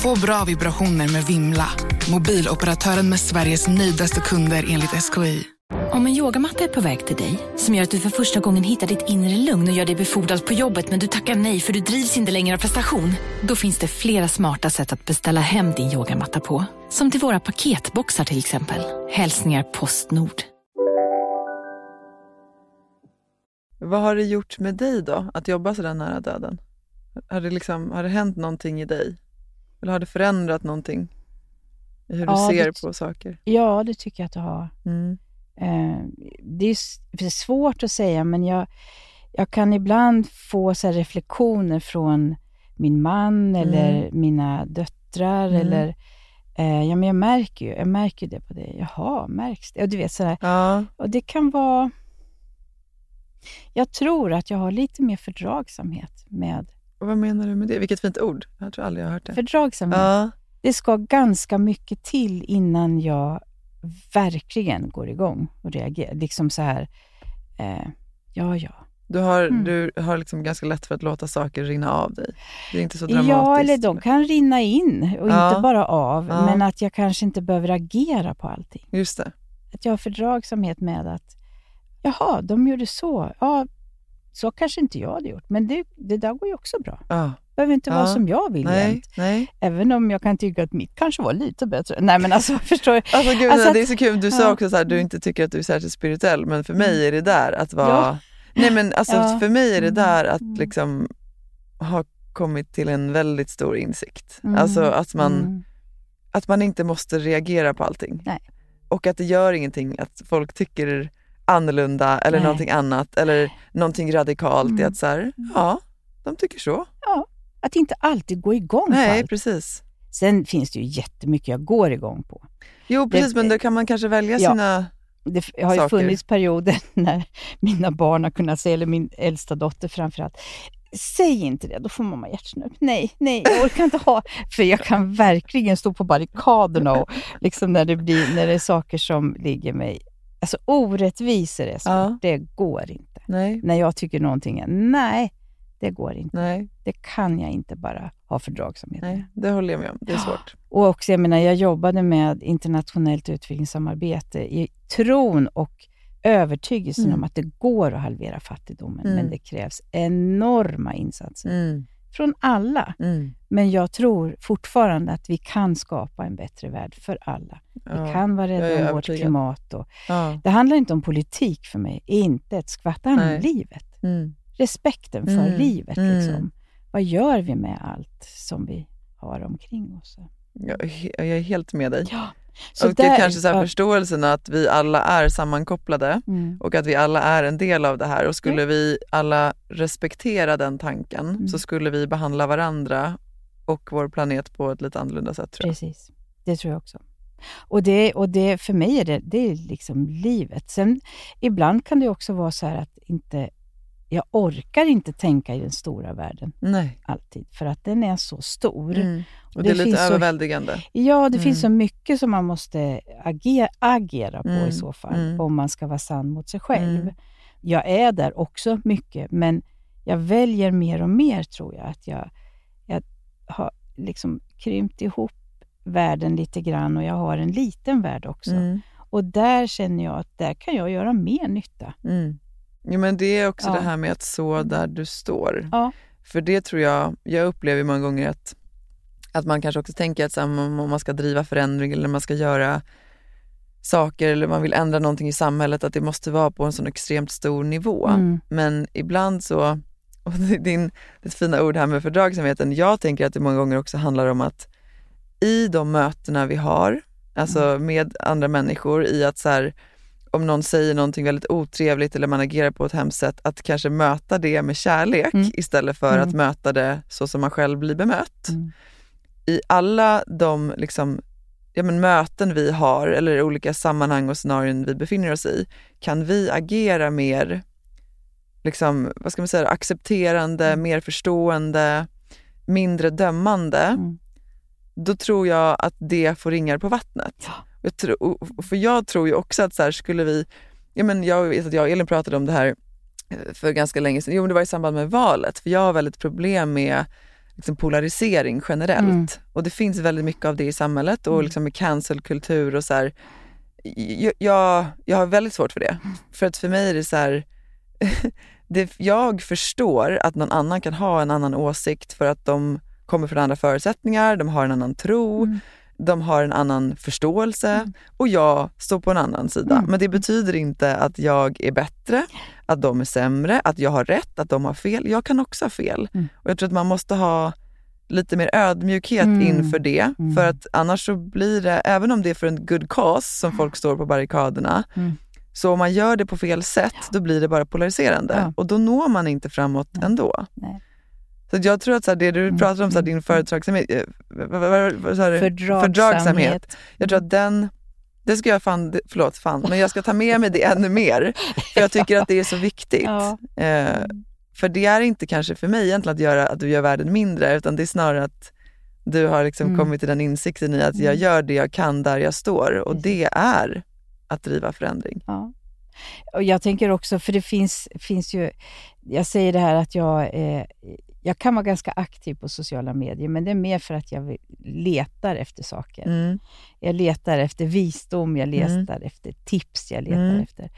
Få bra vibrationer med Vimla. Mobiloperatören med Sveriges nöjdaste kunder enligt SKI. Om en yogamatta är på väg till dig, som gör att du för första gången hittar ditt inre lugn och gör dig befordrad på jobbet men du tackar nej för du drivs inte längre av prestation. Då finns det flera smarta sätt att beställa hem din yogamatta på. Som till våra paketboxar till exempel. Hälsningar Postnord. Vad har det gjort med dig då, att jobba så där nära döden? Har det, liksom, har det hänt någonting i dig? Eller har det förändrat någonting i hur Ja, du ser det- på saker? Ja, det tycker jag att du har. Mm. Eh, det är svårt att säga, men jag, jag kan ibland få så reflektioner från min man eller mina döttrar. Mm. Eller, eh, ja, men jag märker ju jag märker det på dig. Jaha, märks det? Och, du vet, så där. Ja, och det kan vara... Jag tror att jag har lite mer fördragsamhet med... och vad menar du med det? Vilket fint ord. Jag tror aldrig jag har hört det. Fördragsamhet. Ja, Det ska ganska mycket till innan jag verkligen går igång och reagerar. Liksom så här, eh, ja, ja. du har, Mm. du har liksom ganska lätt för att låta saker rinna av dig. Det är inte så dramatiskt. Ja, eller de kan rinna in och Ja. inte bara av, Ja. men att jag kanske inte behöver agera på allting. Just det. Att jag har fördragsamhet med att, jaha, de gjorde så. Ja, så kanske inte jag hade gjort, men det, det där går ju också bra. Ja. Det behöver inte vara Ja. som jag vill Nej, jämt. nej. Även om jag kan tycka att mitt kanske var lite bättre. Nej, men alltså, förstår du? Alltså, gud, Alltså det är så kul. Du sa ja. också att du inte tycker att du är särskilt spirituell, men för mig är det där att vara... Ja. Nej, men alltså, för mig är det Mm. där att Mm. liksom ha kommit till en väldigt stor insikt. Mm. Alltså att man, Mm. att man inte måste reagera på allting. Nej. Och att det gör ingenting att folk tycker annorlunda eller Nej. någonting annat eller någonting radikalt. Mm. att så här, ja, de tycker så. Att inte alltid gå igång på Nej, allt. precis. Sen finns det ju jättemycket jag går igång på. Jo, precis, Det- men då kan man kanske välja Ja. sina det har ju saker. funnits perioder när mina barn har kunnat säga, eller min äldsta dotter framförallt, säg inte det, då får mamma hjärtsnörp. Nej, nej, jag orkar inte ha... För jag kan verkligen stå på barrikaderna och liksom när det, blir, när det är saker som ligger mig... Alltså orättvisor är så. Ja. Det går inte. Nej, När jag tycker någonting är, nej, det går inte. nej, Det kan jag inte bara ha fördragsamhet med. nej, det håller jag med om. Det är svårt. Och också, jag menar, jag jobbade med internationellt utvecklingssamarbete i tron och övertygelsen Mm. om att det går att halvera fattigdomen, Mm. men det krävs enorma insatser Mm. Från alla. Mm. Men jag tror fortfarande att vi kan skapa en bättre värld för alla. Ja. Vi kan vara rädda om vårt övertygad. klimat. Och, Ja. det handlar inte om politik för mig, inte ett skvatt. Det handlar om livet. Mm. Respekten för Mm. livet. Mm. Liksom. Vad gör vi med allt som vi har omkring oss? Jag, jag är helt med dig. Ja. Så och där- kanske så här ja. förståelsen att vi alla är sammankopplade Mm. och att vi alla är en del av det här. Och skulle vi alla respektera den tanken Mm. så skulle vi behandla varandra och vår planet på ett lite annorlunda sätt tror jag. Precis, det tror jag också. Och, det, och det, för mig är det, det är liksom livet. Sen ibland kan det också vara så här att inte, jag orkar inte tänka i den stora världen Nej. alltid, för att den är så stor. Mm. Och Det det, är lite finns så- överväldigande. Ja, det Mm. finns så mycket som man måste agera, agera på Mm. i så fall, Mm. om man ska vara sann mot sig själv. Mm. Jag är där också mycket, men jag väljer mer och mer, tror jag, att jag, jag har liksom krympt ihop världen lite grann och jag har en liten värld också. Mm. Och där känner jag att där kan jag göra mer nytta. Mm. Jo, men det är också Ja. det här med att så där du står. Ja. För det tror jag, jag upplever många gånger att, att man kanske också tänker att så här, om man ska driva förändring eller man ska göra saker eller man vill ändra någonting i samhället, att det måste vara på en sån extremt stor nivå. Mm. Men ibland så, och det- din, ditt fina ord här med fördragsamheten, jag tänker att det många gånger också handlar om att i de mötena vi har, alltså Mm. med andra människor, i att så här, om någon säger någonting väldigt otrevligt eller man agerar på ett hemskt sätt, att kanske möta det med kärlek Mm. istället för Mm. att möta det så som man själv blir bemött. Mm. I alla de liksom, ja, men möten vi har eller olika sammanhang och scenarion vi befinner oss i, kan vi agera mer liksom, vad ska man säga, accepterande, Mm. mer förstående, mindre dömande, Mm. då tror jag att det får ringar på vattnet. Ja. Jag och- för jag tror ju också att så här, skulle vi, ja, men jag vet att jag och Elin pratade om det här eh, för ganska länge sedan, jo men det var i samband med valet, för jag har väldigt problem med liksom, polarisering generellt. Mm. Och det finns väldigt mycket av det i samhället och Mm. liksom med cancelkultur och så här, jag, jag, jag har väldigt svårt för det. För att för mig är det så här, det, jag förstår att någon annan kan ha en annan åsikt för att de kommer från andra förutsättningar, de har en annan tro, Mm. De har en annan förståelse och jag står på en annan sida. Mm. Men det betyder inte att jag är bättre, att de är sämre, att jag har rätt, att de har fel. Jag kan också ha fel. Mm. Och jag tror att man måste ha lite mer ödmjukhet Mm. inför det. Mm. För att annars så blir det, även om det är för en good cause som folk står på barrikaderna, Mm. så om man gör det på fel sätt, då blir det bara polariserande. Ja. Och då når man inte framåt ändå. Nej. Så jag tror att så här, det du Mm. pratar om, så här, din Mm. företagsamhet, eh, du? Fördragsamhet. Jag tror att den, det ska jag fan, förlåt fan, men jag ska ta med mig det ännu mer. För jag tycker att det är så viktigt. Ja. Eh, för det är inte kanske för mig egentligen att, göra, att du gör världen mindre, utan det är snarare att du har liksom Mm. kommit till den insikten i att jag Mm. gör det jag kan där jag står och det är att driva förändring. Ja. Och jag tänker också, för det finns, finns ju, jag säger det här att jag, eh, jag kan vara ganska aktiv på sociala medier, men det är mer för att jag letar efter saker. Mm. Jag letar efter visdom, jag Mm. letar efter tips, jag letar Mm. efter.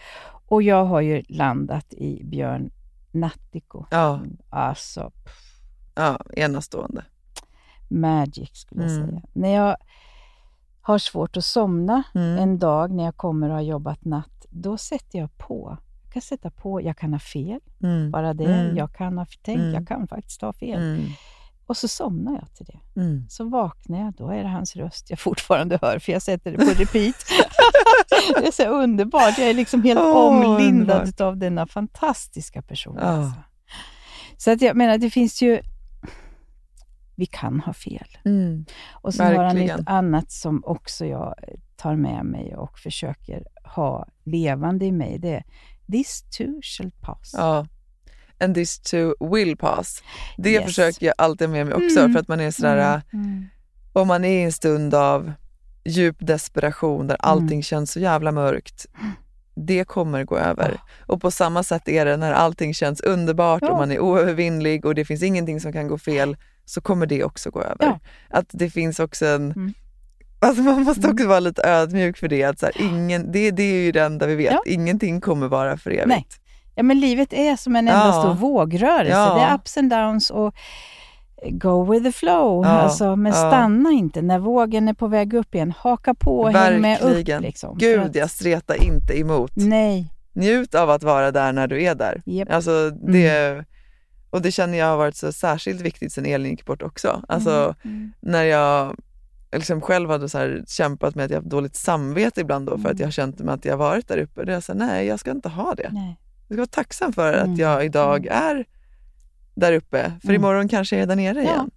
Och jag har ju landat i Björn Nattiko. Ja, Alltså, ja, enastående. magic skulle jag Mm. säga. När jag har svårt att somna Mm. en dag när jag kommer och har jobbat natt, då sätter jag på. Kan sätta på, jag kan ha fel, Mm. bara det. Mm. Jag kan ha tänkt, Mm. jag kan faktiskt ha fel. Mm. Och så somnar jag till det. Mm. Så vaknar jag, då är det hans röst jag fortfarande hör, för jag sätter det på repeat. det är så underbart. Jag är liksom helt Åh, omlindad underbart. av denna fantastiska person. Ja. Alltså. Så att jag menar, det finns ju... vi kan ha fel. Mm. Och sen har han ett annat som också jag tar med mig och försöker ha levande i mig. Det är This too shall pass. Ja. And this too will pass. Det Yes. försöker jag alltid med mig också Mm. för att man är sådär, Mm, mm. om man är i en stund av djup desperation där Mm. allting känns så jävla mörkt, det kommer gå över. Och på samma sätt är det när allting känns underbart Ja. och man är oövervinnlig och det finns ingenting som kan gå fel, så kommer det också gå över. Ja. Att det finns också en... Mm. Alltså man måste också vara lite ödmjuk för det. Att så här, ingen, det, det är ju det enda vi vet. Ja. Ingenting kommer vara för evigt. Nej. Ja, men livet är som en enda Ja. stor vågrörelse. Ja. Det är ups and downs och go with the flow. Ja, Alltså, men stanna inte när vågen är på väg upp igen. Haka på och häng med upp. Liksom, Gud, att- jag streta inte emot. Nej. Njut av att vara där när du är där. Japp. Alltså, det, Och det känner jag har varit så särskilt viktigt sen Elin gick bort också. Alltså, Mm. när jag liksom själv hade så här kämpat med att jag haft dåligt samvete ibland då för att jag har känt med att jag varit där uppe. Då jag här, nej jag ska inte ha det. Nej. Jag ska vara tacksam för Mm. att jag idag är där uppe. För Mm. imorgon kanske jag är där nere Ja. igen.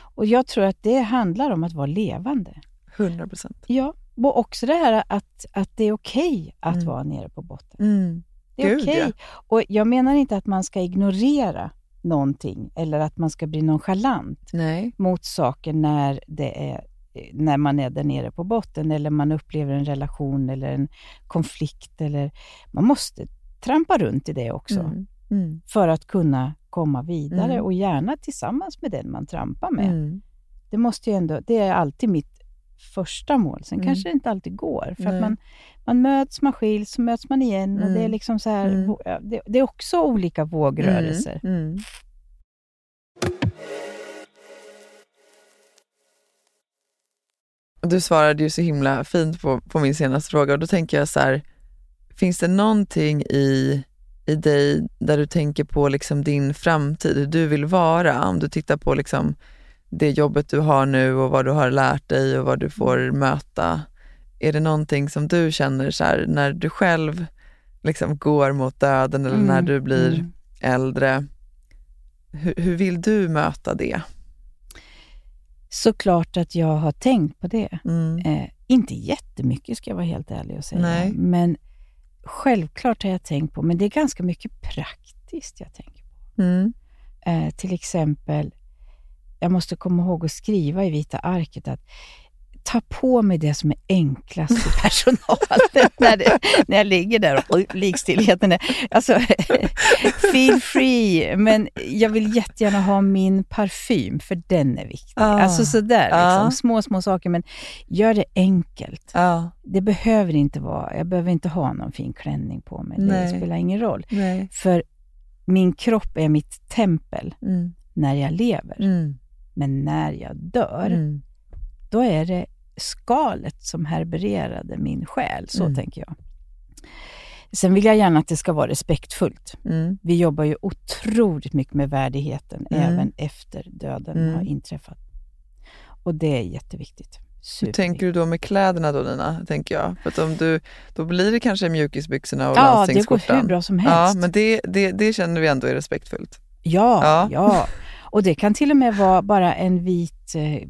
Och jag tror att det handlar om att vara levande. 100 procent. Ja, och också det här att, att det är okej att Mm. vara nere på botten. Mm. Det är okej. ja. Och jag menar inte att man ska ignorera någonting eller att man ska bli nonchalant Nej. mot saker när, det är, när man är där nere på botten eller man upplever en relation eller en konflikt. Eller, man måste trampa runt i det också Mm. Mm. för att kunna komma vidare Mm. och gärna tillsammans med den man trampar med. Mm. Det, måste ju ändå, det är alltid mitt första mål. Sen Mm. kanske det inte alltid går. För att man, man möts, man skiljs, så möts man igen. Och det, är Mm. liksom så här, det, det är också olika vågrörelser. Du svarade ju så himla fint på, på min senaste fråga och då tänker jag så här, finns det någonting i, i dig där du tänker på liksom din framtid, hur du vill vara? Om du tittar på liksom det jobbet du har nu och vad du har lärt dig och vad du får möta. Är det någonting som du känner så här, när du själv liksom går mot döden eller när Mm, du blir mm. äldre? Hur, hur vill du möta det? Såklart att jag har tänkt på det. Mm. Eh, inte jättemycket ska jag vara helt ärlig och säga. Nej. Men självklart har jag tänkt på, men det är ganska mycket praktiskt jag tänker på. Mm. Eh, till exempel, jag måste komma ihåg att skriva i vita arket att ta på mig det som är enklast för personalen när, det, när jag ligger där och likstillheten är... Alltså, feel free, men jag vill jättegärna ha min parfym, för den är viktig. Ah. Alltså sådär, Ah. liksom, små, små saker, men gör det enkelt. Ja. Det behöver inte vara, jag behöver inte ha någon fin klänning på mig, det Nej. spelar ingen roll. Nej. För min kropp är mitt tempel Mm. när jag lever. Mm. Men när jag dör, Mm. Då är det skalet som herbererade min själ. Så Mm. tänker jag. Sen vill jag gärna att det ska vara respektfullt. Mm. Vi jobbar ju otroligt mycket med värdigheten, Mm. även efter döden Mm. har inträffat. Och det är jätteviktigt. Hur tänker du då med kläderna då Nina? Tänker jag. För att om du, då blir det kanske mjukisbyxorna och Ja, det går landstingsskjortan. hur bra som helst. Ja, men det, det, det känner vi ändå är respektfullt. Ja, Ja. ja. Och det kan till och med vara bara en vit eh,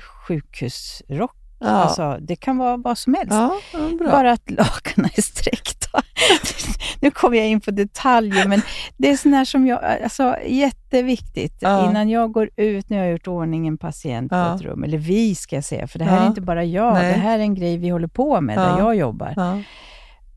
sjukhusrock. Ja. Alltså, det kan vara vad som helst. Ja. Bara att lakanen är sträckta. nu kommer jag in på detaljer, men det är sånt som jag, alltså jätteviktigt. Ja. Innan jag går ut, när jag har gjort ordning en patient på ett rum, eller vi ska jag säga, för det här är inte bara jag, Nej. det här är en grej vi håller på med, där jag jobbar.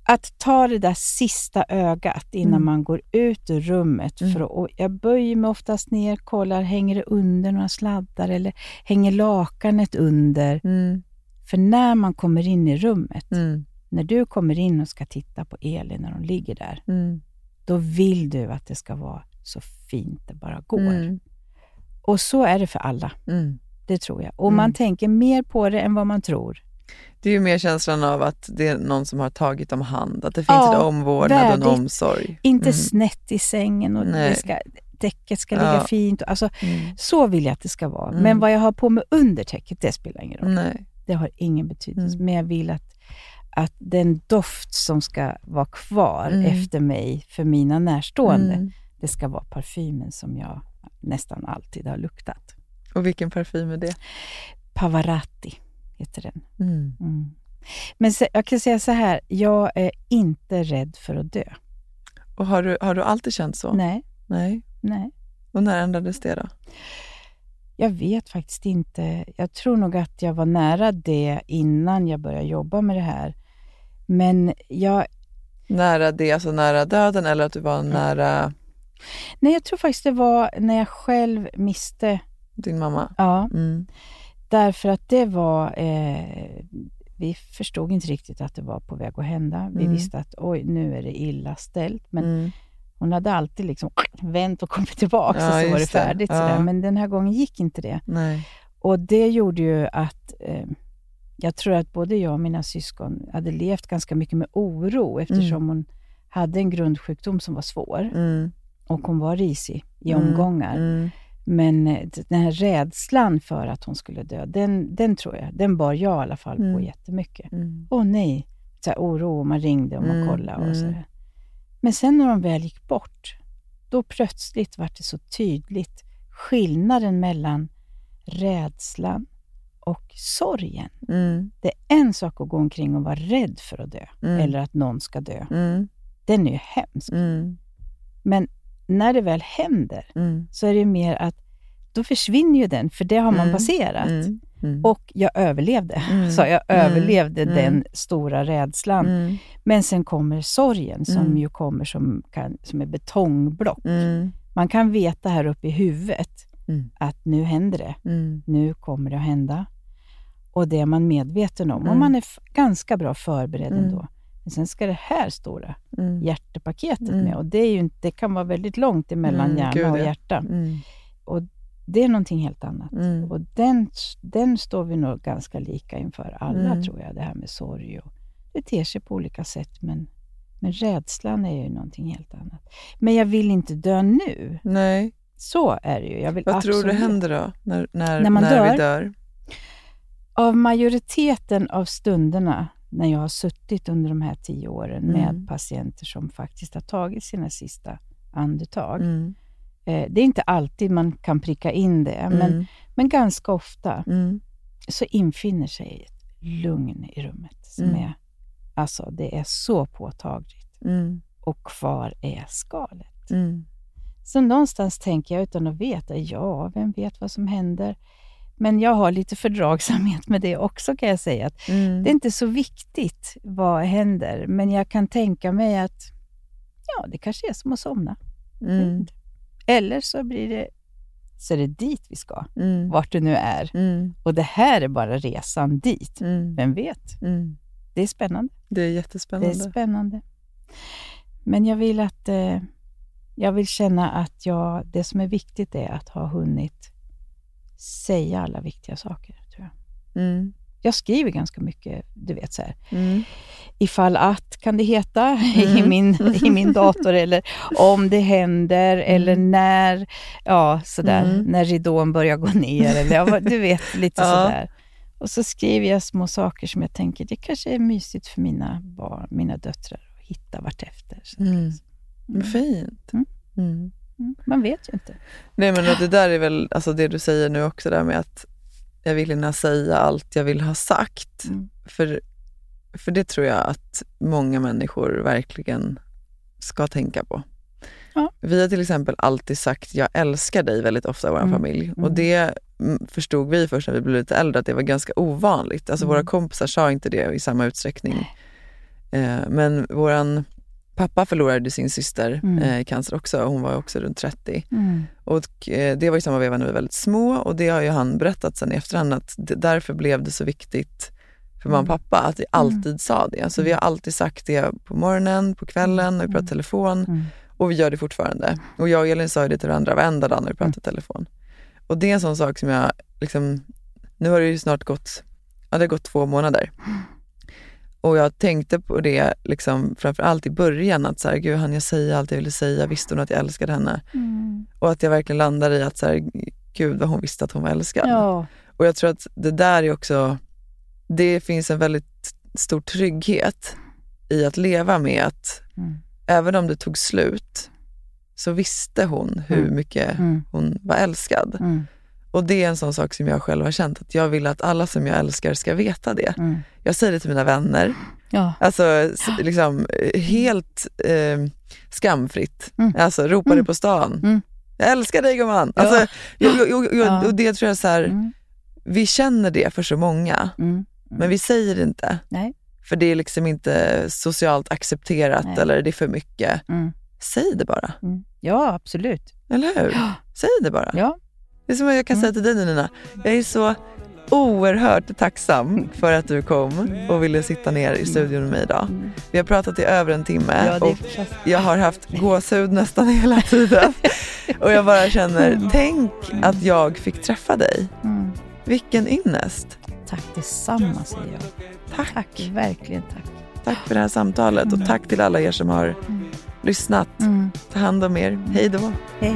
Att ta det där sista ögat innan Mm. man går ut ur rummet. Mm. För att, jag böjer mig oftast ner, kollar, hänger det under några sladdar eller hänger lakanet under? Mm. För när man kommer in i rummet, Mm. när du kommer in och ska titta på Elin när hon ligger där, Mm. då vill du att det ska vara så fint det bara går. Mm. Och så är det för alla, det tror jag. Och man tänker mer på det än vad man tror. Det är ju mer känslan av att det är någon som har tagit om hand, att det finns Ja, en omvårdnad och värdigt. en omsorg. Inte Mm. snett i sängen och Nej. det ska, täcket ska ligga Ja. fint. och- Alltså, Mm. Så vill jag att det ska vara. Mm. Men vad jag har på mig under täcket, det spelar ingen roll. Nej. Det har ingen betydelse. Mm. Men jag vill att, att den doft som ska vara kvar Mm. efter mig för mina närstående, Mm. det ska vara parfymen som jag nästan alltid har luktat. Och vilken parfym är det? Pavarotti heter den. Mm. Mm. Men se, jag kan säga så här, jag är inte rädd för att dö. Och har du, har du alltid känt så? Nej, Nej. nej. Och när ändrades det då? Jag vet faktiskt inte. Jag tror nog att jag var nära det innan jag började jobba med det här. Men jag, Nära det, alltså nära döden eller att du var nära nej, jag tror faktiskt det var när jag själv miste. din mamma? Ja, Mm. Därför att det var... Eh, vi förstod inte riktigt att det var på väg att hända. Vi Mm. visste att oj, nu är det illa ställt. Men Mm. hon hade alltid liksom vänt och kommit tillbaka Ja, och så var det just det. färdigt. Ja. Men den här gången gick inte det. Nej. Och det gjorde ju att eh, jag tror att både jag och mina syskon hade levt ganska mycket med oro eftersom hon hade en grundsjukdom som var svår Mm. och hon var risig i Mm. omgångar. Mm. Men eh, den här rädslan för att hon skulle dö, den, den tror jag, den bar jag i alla fall på Mm. jättemycket. Mm. Åh nej, så här oro och man ringde och man Mm, kollade och mm. så här. Men sen när de väl gick bort, då plötsligt var det så tydligt skillnaden mellan rädslan och sorgen. Mm. Det är en sak att gå omkring och vara rädd för att dö, Mm. eller att någon ska dö. Mm. Den är ju hemsk. Mm. Men när det väl händer, Mm. så är det mer att då försvinner ju den, för det har man Mm. passerat. Mm. Mm. Och jag överlevde. Mm. Så jag överlevde den stora rädslan. Men sen kommer sorgen som ju kommer som, kan, som är betongblock. Man kan veta här uppe i huvudet att nu händer det. Nu kommer det att hända. Och det är man medveten om. Och man är ganska bra förberedd Mm. ändå. Men sen ska det här stora Mm. hjärtepaketet Mm. med. Och det, är ju inte, det kan vara väldigt långt emellan Mm, hjärna gud, och hjärta. Mm. Och det är någonting helt annat. Mm. Och den, den står vi nog ganska lika inför alla, Mm. tror jag. Det här med sorg. Och det ter sig på olika sätt, men, men rädslan är ju någonting helt annat. Men jag vill inte dö nu. Nej. Så är det ju. Jag vill Vad tror du absolut- händer då, när, när, När när vi dör? dör? Av majoriteten av stunderna när jag har suttit under de här tio åren med Mm. patienter som faktiskt har tagit sina sista andetag. Mm. Eh, det är inte alltid man kan pricka in det, men, Mm. men ganska ofta Mm. så infinner sig ett lugn i rummet som Mm. är, alltså det är så påtagligt. Mm. Och kvar är skalet. Så någonstans tänker jag utan att veta, ja, vem vet vad som händer? Men jag har lite fördragsamhet med det också kan jag säga. Att Mm. Det är inte så viktigt vad händer, men jag kan tänka mig att ja, det kanske är som att somna. Mm. Eller så blir det så är det dit vi ska, Mm. vart det nu är. Mm. Och det här är bara resan dit. Mm. Vem vet? Mm. Det är spännande. Det är Det jättespännande. är spännande. Men jag vill att eh, jag vill känna att jag, det som är viktigt är att ha hunnit säga alla viktiga saker. Tror jag. Mm. jag skriver ganska mycket, du vet så här, Mm. ifall att kan det heta i, Mm. min, i min dator eller om det händer eller när, ja sådär, Mm. när ridån börjar gå ner eller du vet lite Ja. sådär. Och så skriver jag små saker som jag tänker, det kanske är mysigt för mina barn, mina döttrar att hitta vartefter. Så. Mm. Vad Fint. Mm. Mm. Man vet ju inte. Nej men det där är väl alltså det du säger nu också där med att jag vill hinna säga allt jag vill ha sagt. Mm. För, för det tror jag att många människor verkligen ska tänka på. Ja. Vi har till exempel alltid sagt jag älskar dig väldigt ofta i vår Mm. familj. Och Mm. det mm, förstod vi först när vi blev lite äldre att det var ganska ovanligt. Alltså Mm. våra kompisar sa inte det i samma utsträckning. Eh, men våran pappa förlorade sin syster Mm. eh, i cancer också. Hon var också runt 30. Mm. Och eh, det var i samma veva när vi var väldigt små och det har ju han berättat sen i efterhand att det, därför blev det så viktigt för mamma och pappa att vi alltid sa det. Så vi har alltid sagt det på morgonen, på kvällen, när vi pratar telefon Mm. och vi gör det fortfarande. Och jag och Elin sa det till varandra varenda dag när vi pratar telefon. Och det är en sån sak som jag, liksom, nu har det ju snart gått, ja det har gått två månader. Och jag tänkte på det liksom, framförallt i början, att så här, gud hann jag säga allt jag ville säga? Visste hon att jag älskade henne? Mm. Och att jag verkligen landar i att så här, gud vad hon visste att hon var älskad. Ja. Och jag tror att det där är också, det finns en väldigt stor trygghet i att leva med att Mm. även om det tog slut så visste hon hur Mm. mycket Mm. hon var älskad. Och det är en sån sak som jag själv har känt, att jag vill att alla som jag älskar ska veta det. Mm. Jag säger det till mina vänner, Ja. alltså liksom eh, helt eh, skamfritt. Mm. Alltså ropar Mm. det på stan. Mm. Jag älskar dig gumman! Ja. Alltså, jag, jag, Ja. och det tror jag så här, Mm. vi känner det för så många, Mm. men vi säger det inte. Nej. För det är liksom inte socialt accepterat Nej. eller det är för mycket. Säg det bara. Ja, absolut. eller hur? Ja. Säg det bara. Ja. Det är som jag kan Mm. säga till dig Nina, jag är så oerhört tacksam för att du kom och ville sitta ner i studion med mig idag. Mm. Vi har pratat i över en timme och jag har haft gåshud nästan hela tiden. och jag bara känner, tänk att jag fick träffa dig. mm. Vilken ynnest. Tack detsamma säger jag. Tack. Tack, verkligen tack. Tack för det här samtalet och tack till alla er som har Mm. lyssnat. Mm. Ta hand om er. Hej då. Hej.